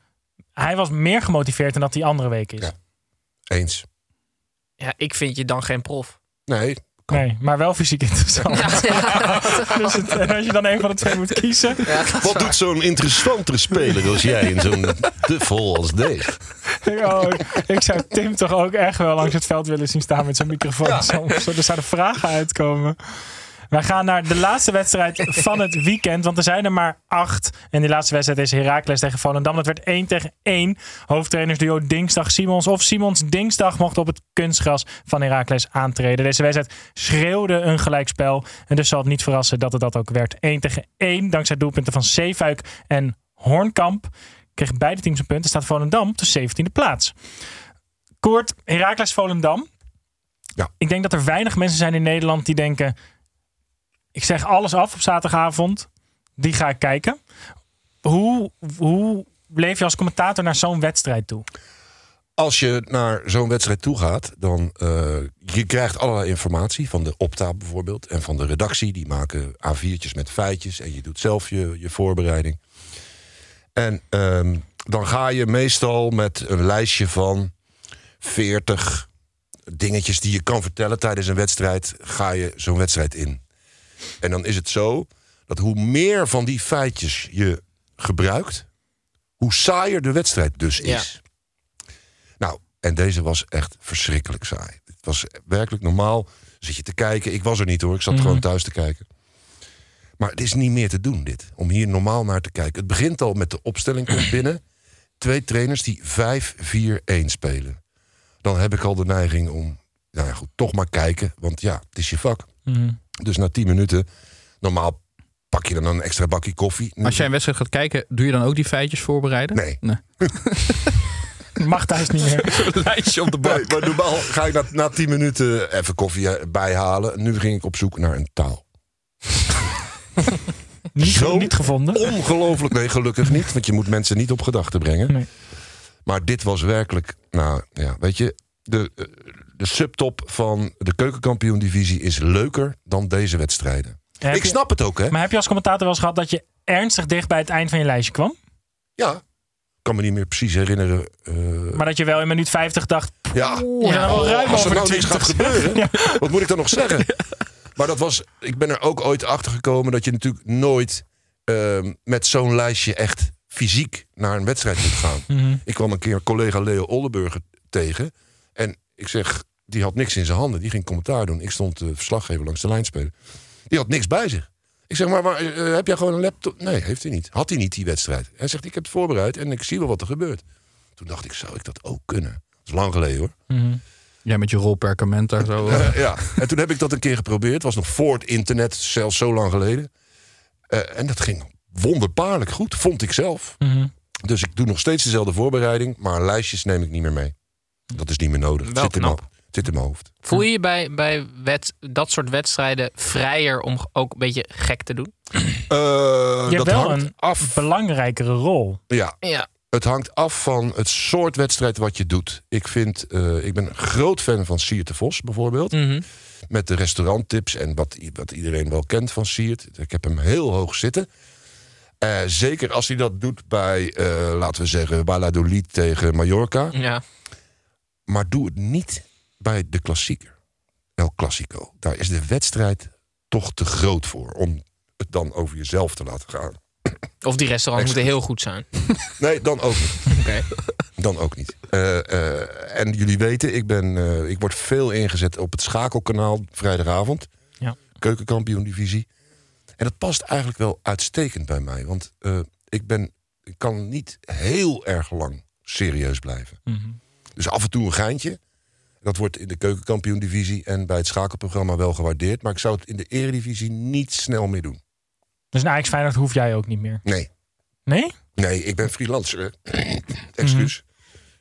hij was meer gemotiveerd dan dat die andere week is. Ja. Eens. ja, ik vind je dan geen prof. Nee, Nee, maar wel fysiek interessant. (laughs) dus het- en als je dan een van de twee moet kiezen. Wat doet zo'n interessantere speler als jij in zo'n te vol als deze? Oh, ik zou Tim toch ook echt wel langs het veld willen zien staan met zijn microfoon. Zo, zo, er zouden vragen uitkomen. Wij gaan naar de laatste wedstrijd van het weekend. Want er zijn er maar acht. En die laatste wedstrijd is Heracles tegen Volendam. Dat werd 1 tegen 1. Hoofdtrainersduo Dingsdag Simons of Simons Dingsdag mocht op het kunstgras van Heracles aantreden. Deze wedstrijd schreeuwde een gelijkspel. En dus zal het niet verrassen dat het dat ook werd. 1 tegen 1. Dankzij doelpunten van Zeefuik en Hoornkamp. Kregen beide teams een punt. Er staat Volendam op de 17e plaats. Koort, Heracles Volendam. Ja. Ik denk dat er weinig mensen zijn in Nederland die denken... Ik zeg alles af op zaterdagavond. Die ga ik kijken. Hoe, hoe leef je als commentator naar zo'n wedstrijd toe? Als je naar zo'n wedstrijd toe gaat, dan uh, je krijgt allerlei informatie van de opta bijvoorbeeld en van de redactie. Die maken A4'tjes met feitjes en je doet zelf je, je voorbereiding. En uh, dan ga je meestal met een lijstje van 40 dingetjes die je kan vertellen tijdens een wedstrijd, ga je zo'n wedstrijd in. En dan is het zo dat hoe meer van die feitjes je gebruikt, hoe saaier de wedstrijd dus is. Nou, en deze was echt verschrikkelijk saai. Het was werkelijk normaal. Zit je te kijken. Ik was er niet hoor. Ik zat Mhm. gewoon thuis te kijken. Maar het is niet meer te doen, dit. Om hier normaal naar te kijken. Het begint al met de opstelling komt (clears throat) binnen. Twee trainers die 5-4-1 spelen. Dan heb ik al de neiging om, nou ja, goed, toch maar kijken. Want ja, het is je vak. Mhm. Dus na 10 minuten, normaal pak je dan een extra bakje koffie. Als jij een wedstrijd gaat kijken, doe je dan ook die feitjes voorbereiden? Nee. nee. (laughs) Mag thuis niet meer. Een (laughs) lijstje op de bank. Nee, maar normaal ga ik na, na 10 minuten even koffie eh, bijhalen. Nu ging ik op zoek naar een taal. (laughs) Niet, Zo niet gevonden. Ongelooflijk, nee, gelukkig niet. Want je moet mensen niet op gedachten brengen. Nee. Maar dit was werkelijk, nou ja, weet je, de, eh, de subtop van de keukenkampioen-divisie is leuker dan deze wedstrijden. Heb ik je- snap het ook, hè? Maar heb je als commentator wel eens gehad dat je ernstig dicht bij het eind van je lijstje kwam? Ja, ik kan me niet meer precies herinneren. eh, Maar dat je wel in minuut 50 dacht. ja, wel ruim als er nou niks gaat 20. gebeuren, (laughs) wat moet ik dan nog zeggen? (laughs) Maar dat was, ik ben er ook ooit achter gekomen dat je natuurlijk nooit ehm, met zo'n lijstje echt fysiek naar een wedstrijd moet gaan. Mhm. Ik kwam een keer collega Leo Oldenburger tegen. En ik zeg, die had niks in zijn handen. Die ging commentaar doen. Ik stond uh, verslaggever langs de lijn spelen. Die had niks bij zich. Ik zeg, maar, maar eh, heb jij gewoon een laptop? Nee, heeft hij niet. Had hij niet die wedstrijd. Hij zegt, ik heb het voorbereid en ik zie wel wat er gebeurt. Toen dacht ik, zou ik dat ook kunnen? Dat is lang geleden hoor. Mhm. Jij met je rolperkament daar zo. eh. (laughs) Eh, ja, en toen heb ik dat een keer geprobeerd. Het was nog voor het internet, zelfs zo lang geleden. Eh, en dat ging wonderbaarlijk goed, vond ik zelf. Mhm. Dus ik doe nog steeds dezelfde voorbereiding, maar lijstjes neem ik niet meer mee. Dat is niet meer nodig. Wel knap. Het zit in mijn hoofd. Voel je je bij, bij wet, dat soort wedstrijden vrijer om ook een beetje gek te doen? Eh, Je hebt dat wel hangt een af. belangrijkere rol. Ja, Ja. het hangt af van het soort wedstrijd wat je doet. Ik, vind, eh, ik ben een groot fan van Siert de Vos bijvoorbeeld. Mhm. Met de restauranttips en wat, wat iedereen wel kent van Siert. Ik heb hem heel hoog zitten. Eh, zeker als hij dat doet bij, eh, laten we zeggen, Valladolid tegen Mallorca. Ja. Maar doe het niet bij de klassieker. El Clasico. Daar is de wedstrijd toch te groot voor om het dan over jezelf te laten gaan. Of die restaurants moeten heel goed zijn. Nee, dan ook niet. (laughs) Oké. Dan ook niet. Eh, eh, en jullie weten, ik, ben, eh, ik word veel ingezet op het schakelkanaal vrijdagavond. Ja. Keukenkampioen divisie. En dat past eigenlijk wel uitstekend bij mij. Want ik, ben, ik kan niet heel erg lang serieus blijven. Mhm. Dus af en toe een geintje. Dat wordt in de keukenkampioen divisie en bij het schakelprogramma wel gewaardeerd. Maar ik zou het in de eredivisie niet snel meer doen. Dus een Ajax Feyenoord hoef jij ook niet meer. Nee. Nee? Nee, ik ben freelancer. (clears throat) Excuus.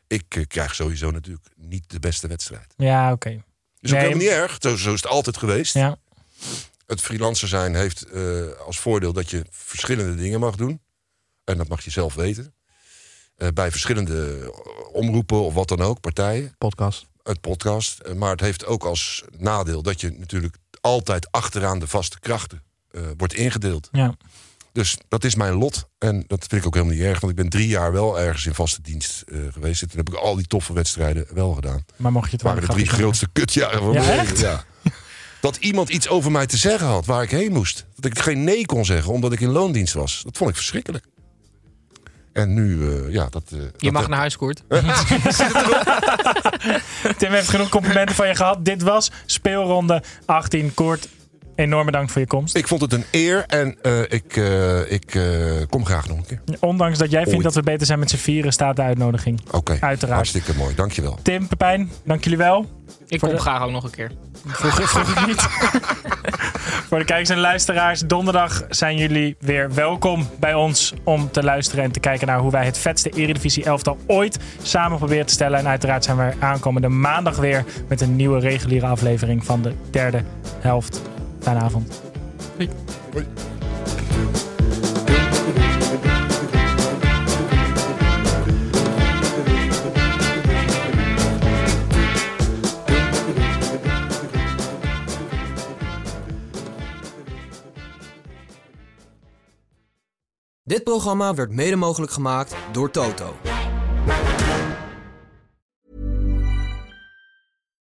Ik eh, krijg sowieso natuurlijk niet de beste wedstrijd. Ja, oké. Dus ook Nee, helemaal niet erg. Zo, zo is het altijd geweest. Ja. Het freelancer zijn heeft eh, als voordeel dat je verschillende dingen mag doen. En dat mag je zelf weten. Eh, bij verschillende omroepen of wat dan ook, partijen. Podcast. Het podcast. Eh, maar het heeft ook als nadeel dat je natuurlijk altijd achteraan de vaste krachten eh, wordt ingedeeld. Ja. Dus dat is mijn lot. En dat vind ik ook helemaal niet erg. Want ik ben drie jaar wel ergens in vaste dienst eh, geweest. En toen heb ik al die toffe wedstrijden wel gedaan. Maar mocht je het waren de drie grootste kutjaren van mijn leven. Ja. Dat iemand iets over mij te zeggen had waar ik heen moest. Dat ik geen nee kon zeggen omdat ik in loondienst was. Dat vond ik verschrikkelijk. En nu, eh, ja, dat... eh, Je dat- mag naar huis, Koert. (laughs) Tim heeft genoeg complimenten van je gehad. Dit was speelronde 18. Koort, enorm bedankt voor je komst. Ik vond het een eer en eh, ik, eh, ik eh, kom graag nog een keer. Ondanks dat jij vindt Ooit. dat we beter zijn met z'n vieren, staat de uitnodiging. Oké, Uiteraard. hartstikke mooi. Dankjewel. Tim, Pepijn, dank jullie wel. Ik kom de- graag ook nog een keer. Vroeg, vroeg ik niet. (laughs) Voor de kijkers en luisteraars, donderdag zijn jullie weer welkom bij ons om te luisteren en te kijken naar hoe wij het vetste Eredivisie elftal ooit samen proberen te stellen. En uiteraard zijn we aankomende maandag weer met een nieuwe reguliere aflevering van de derde helft. Fijne Dit programma werd mede mogelijk gemaakt door Toto.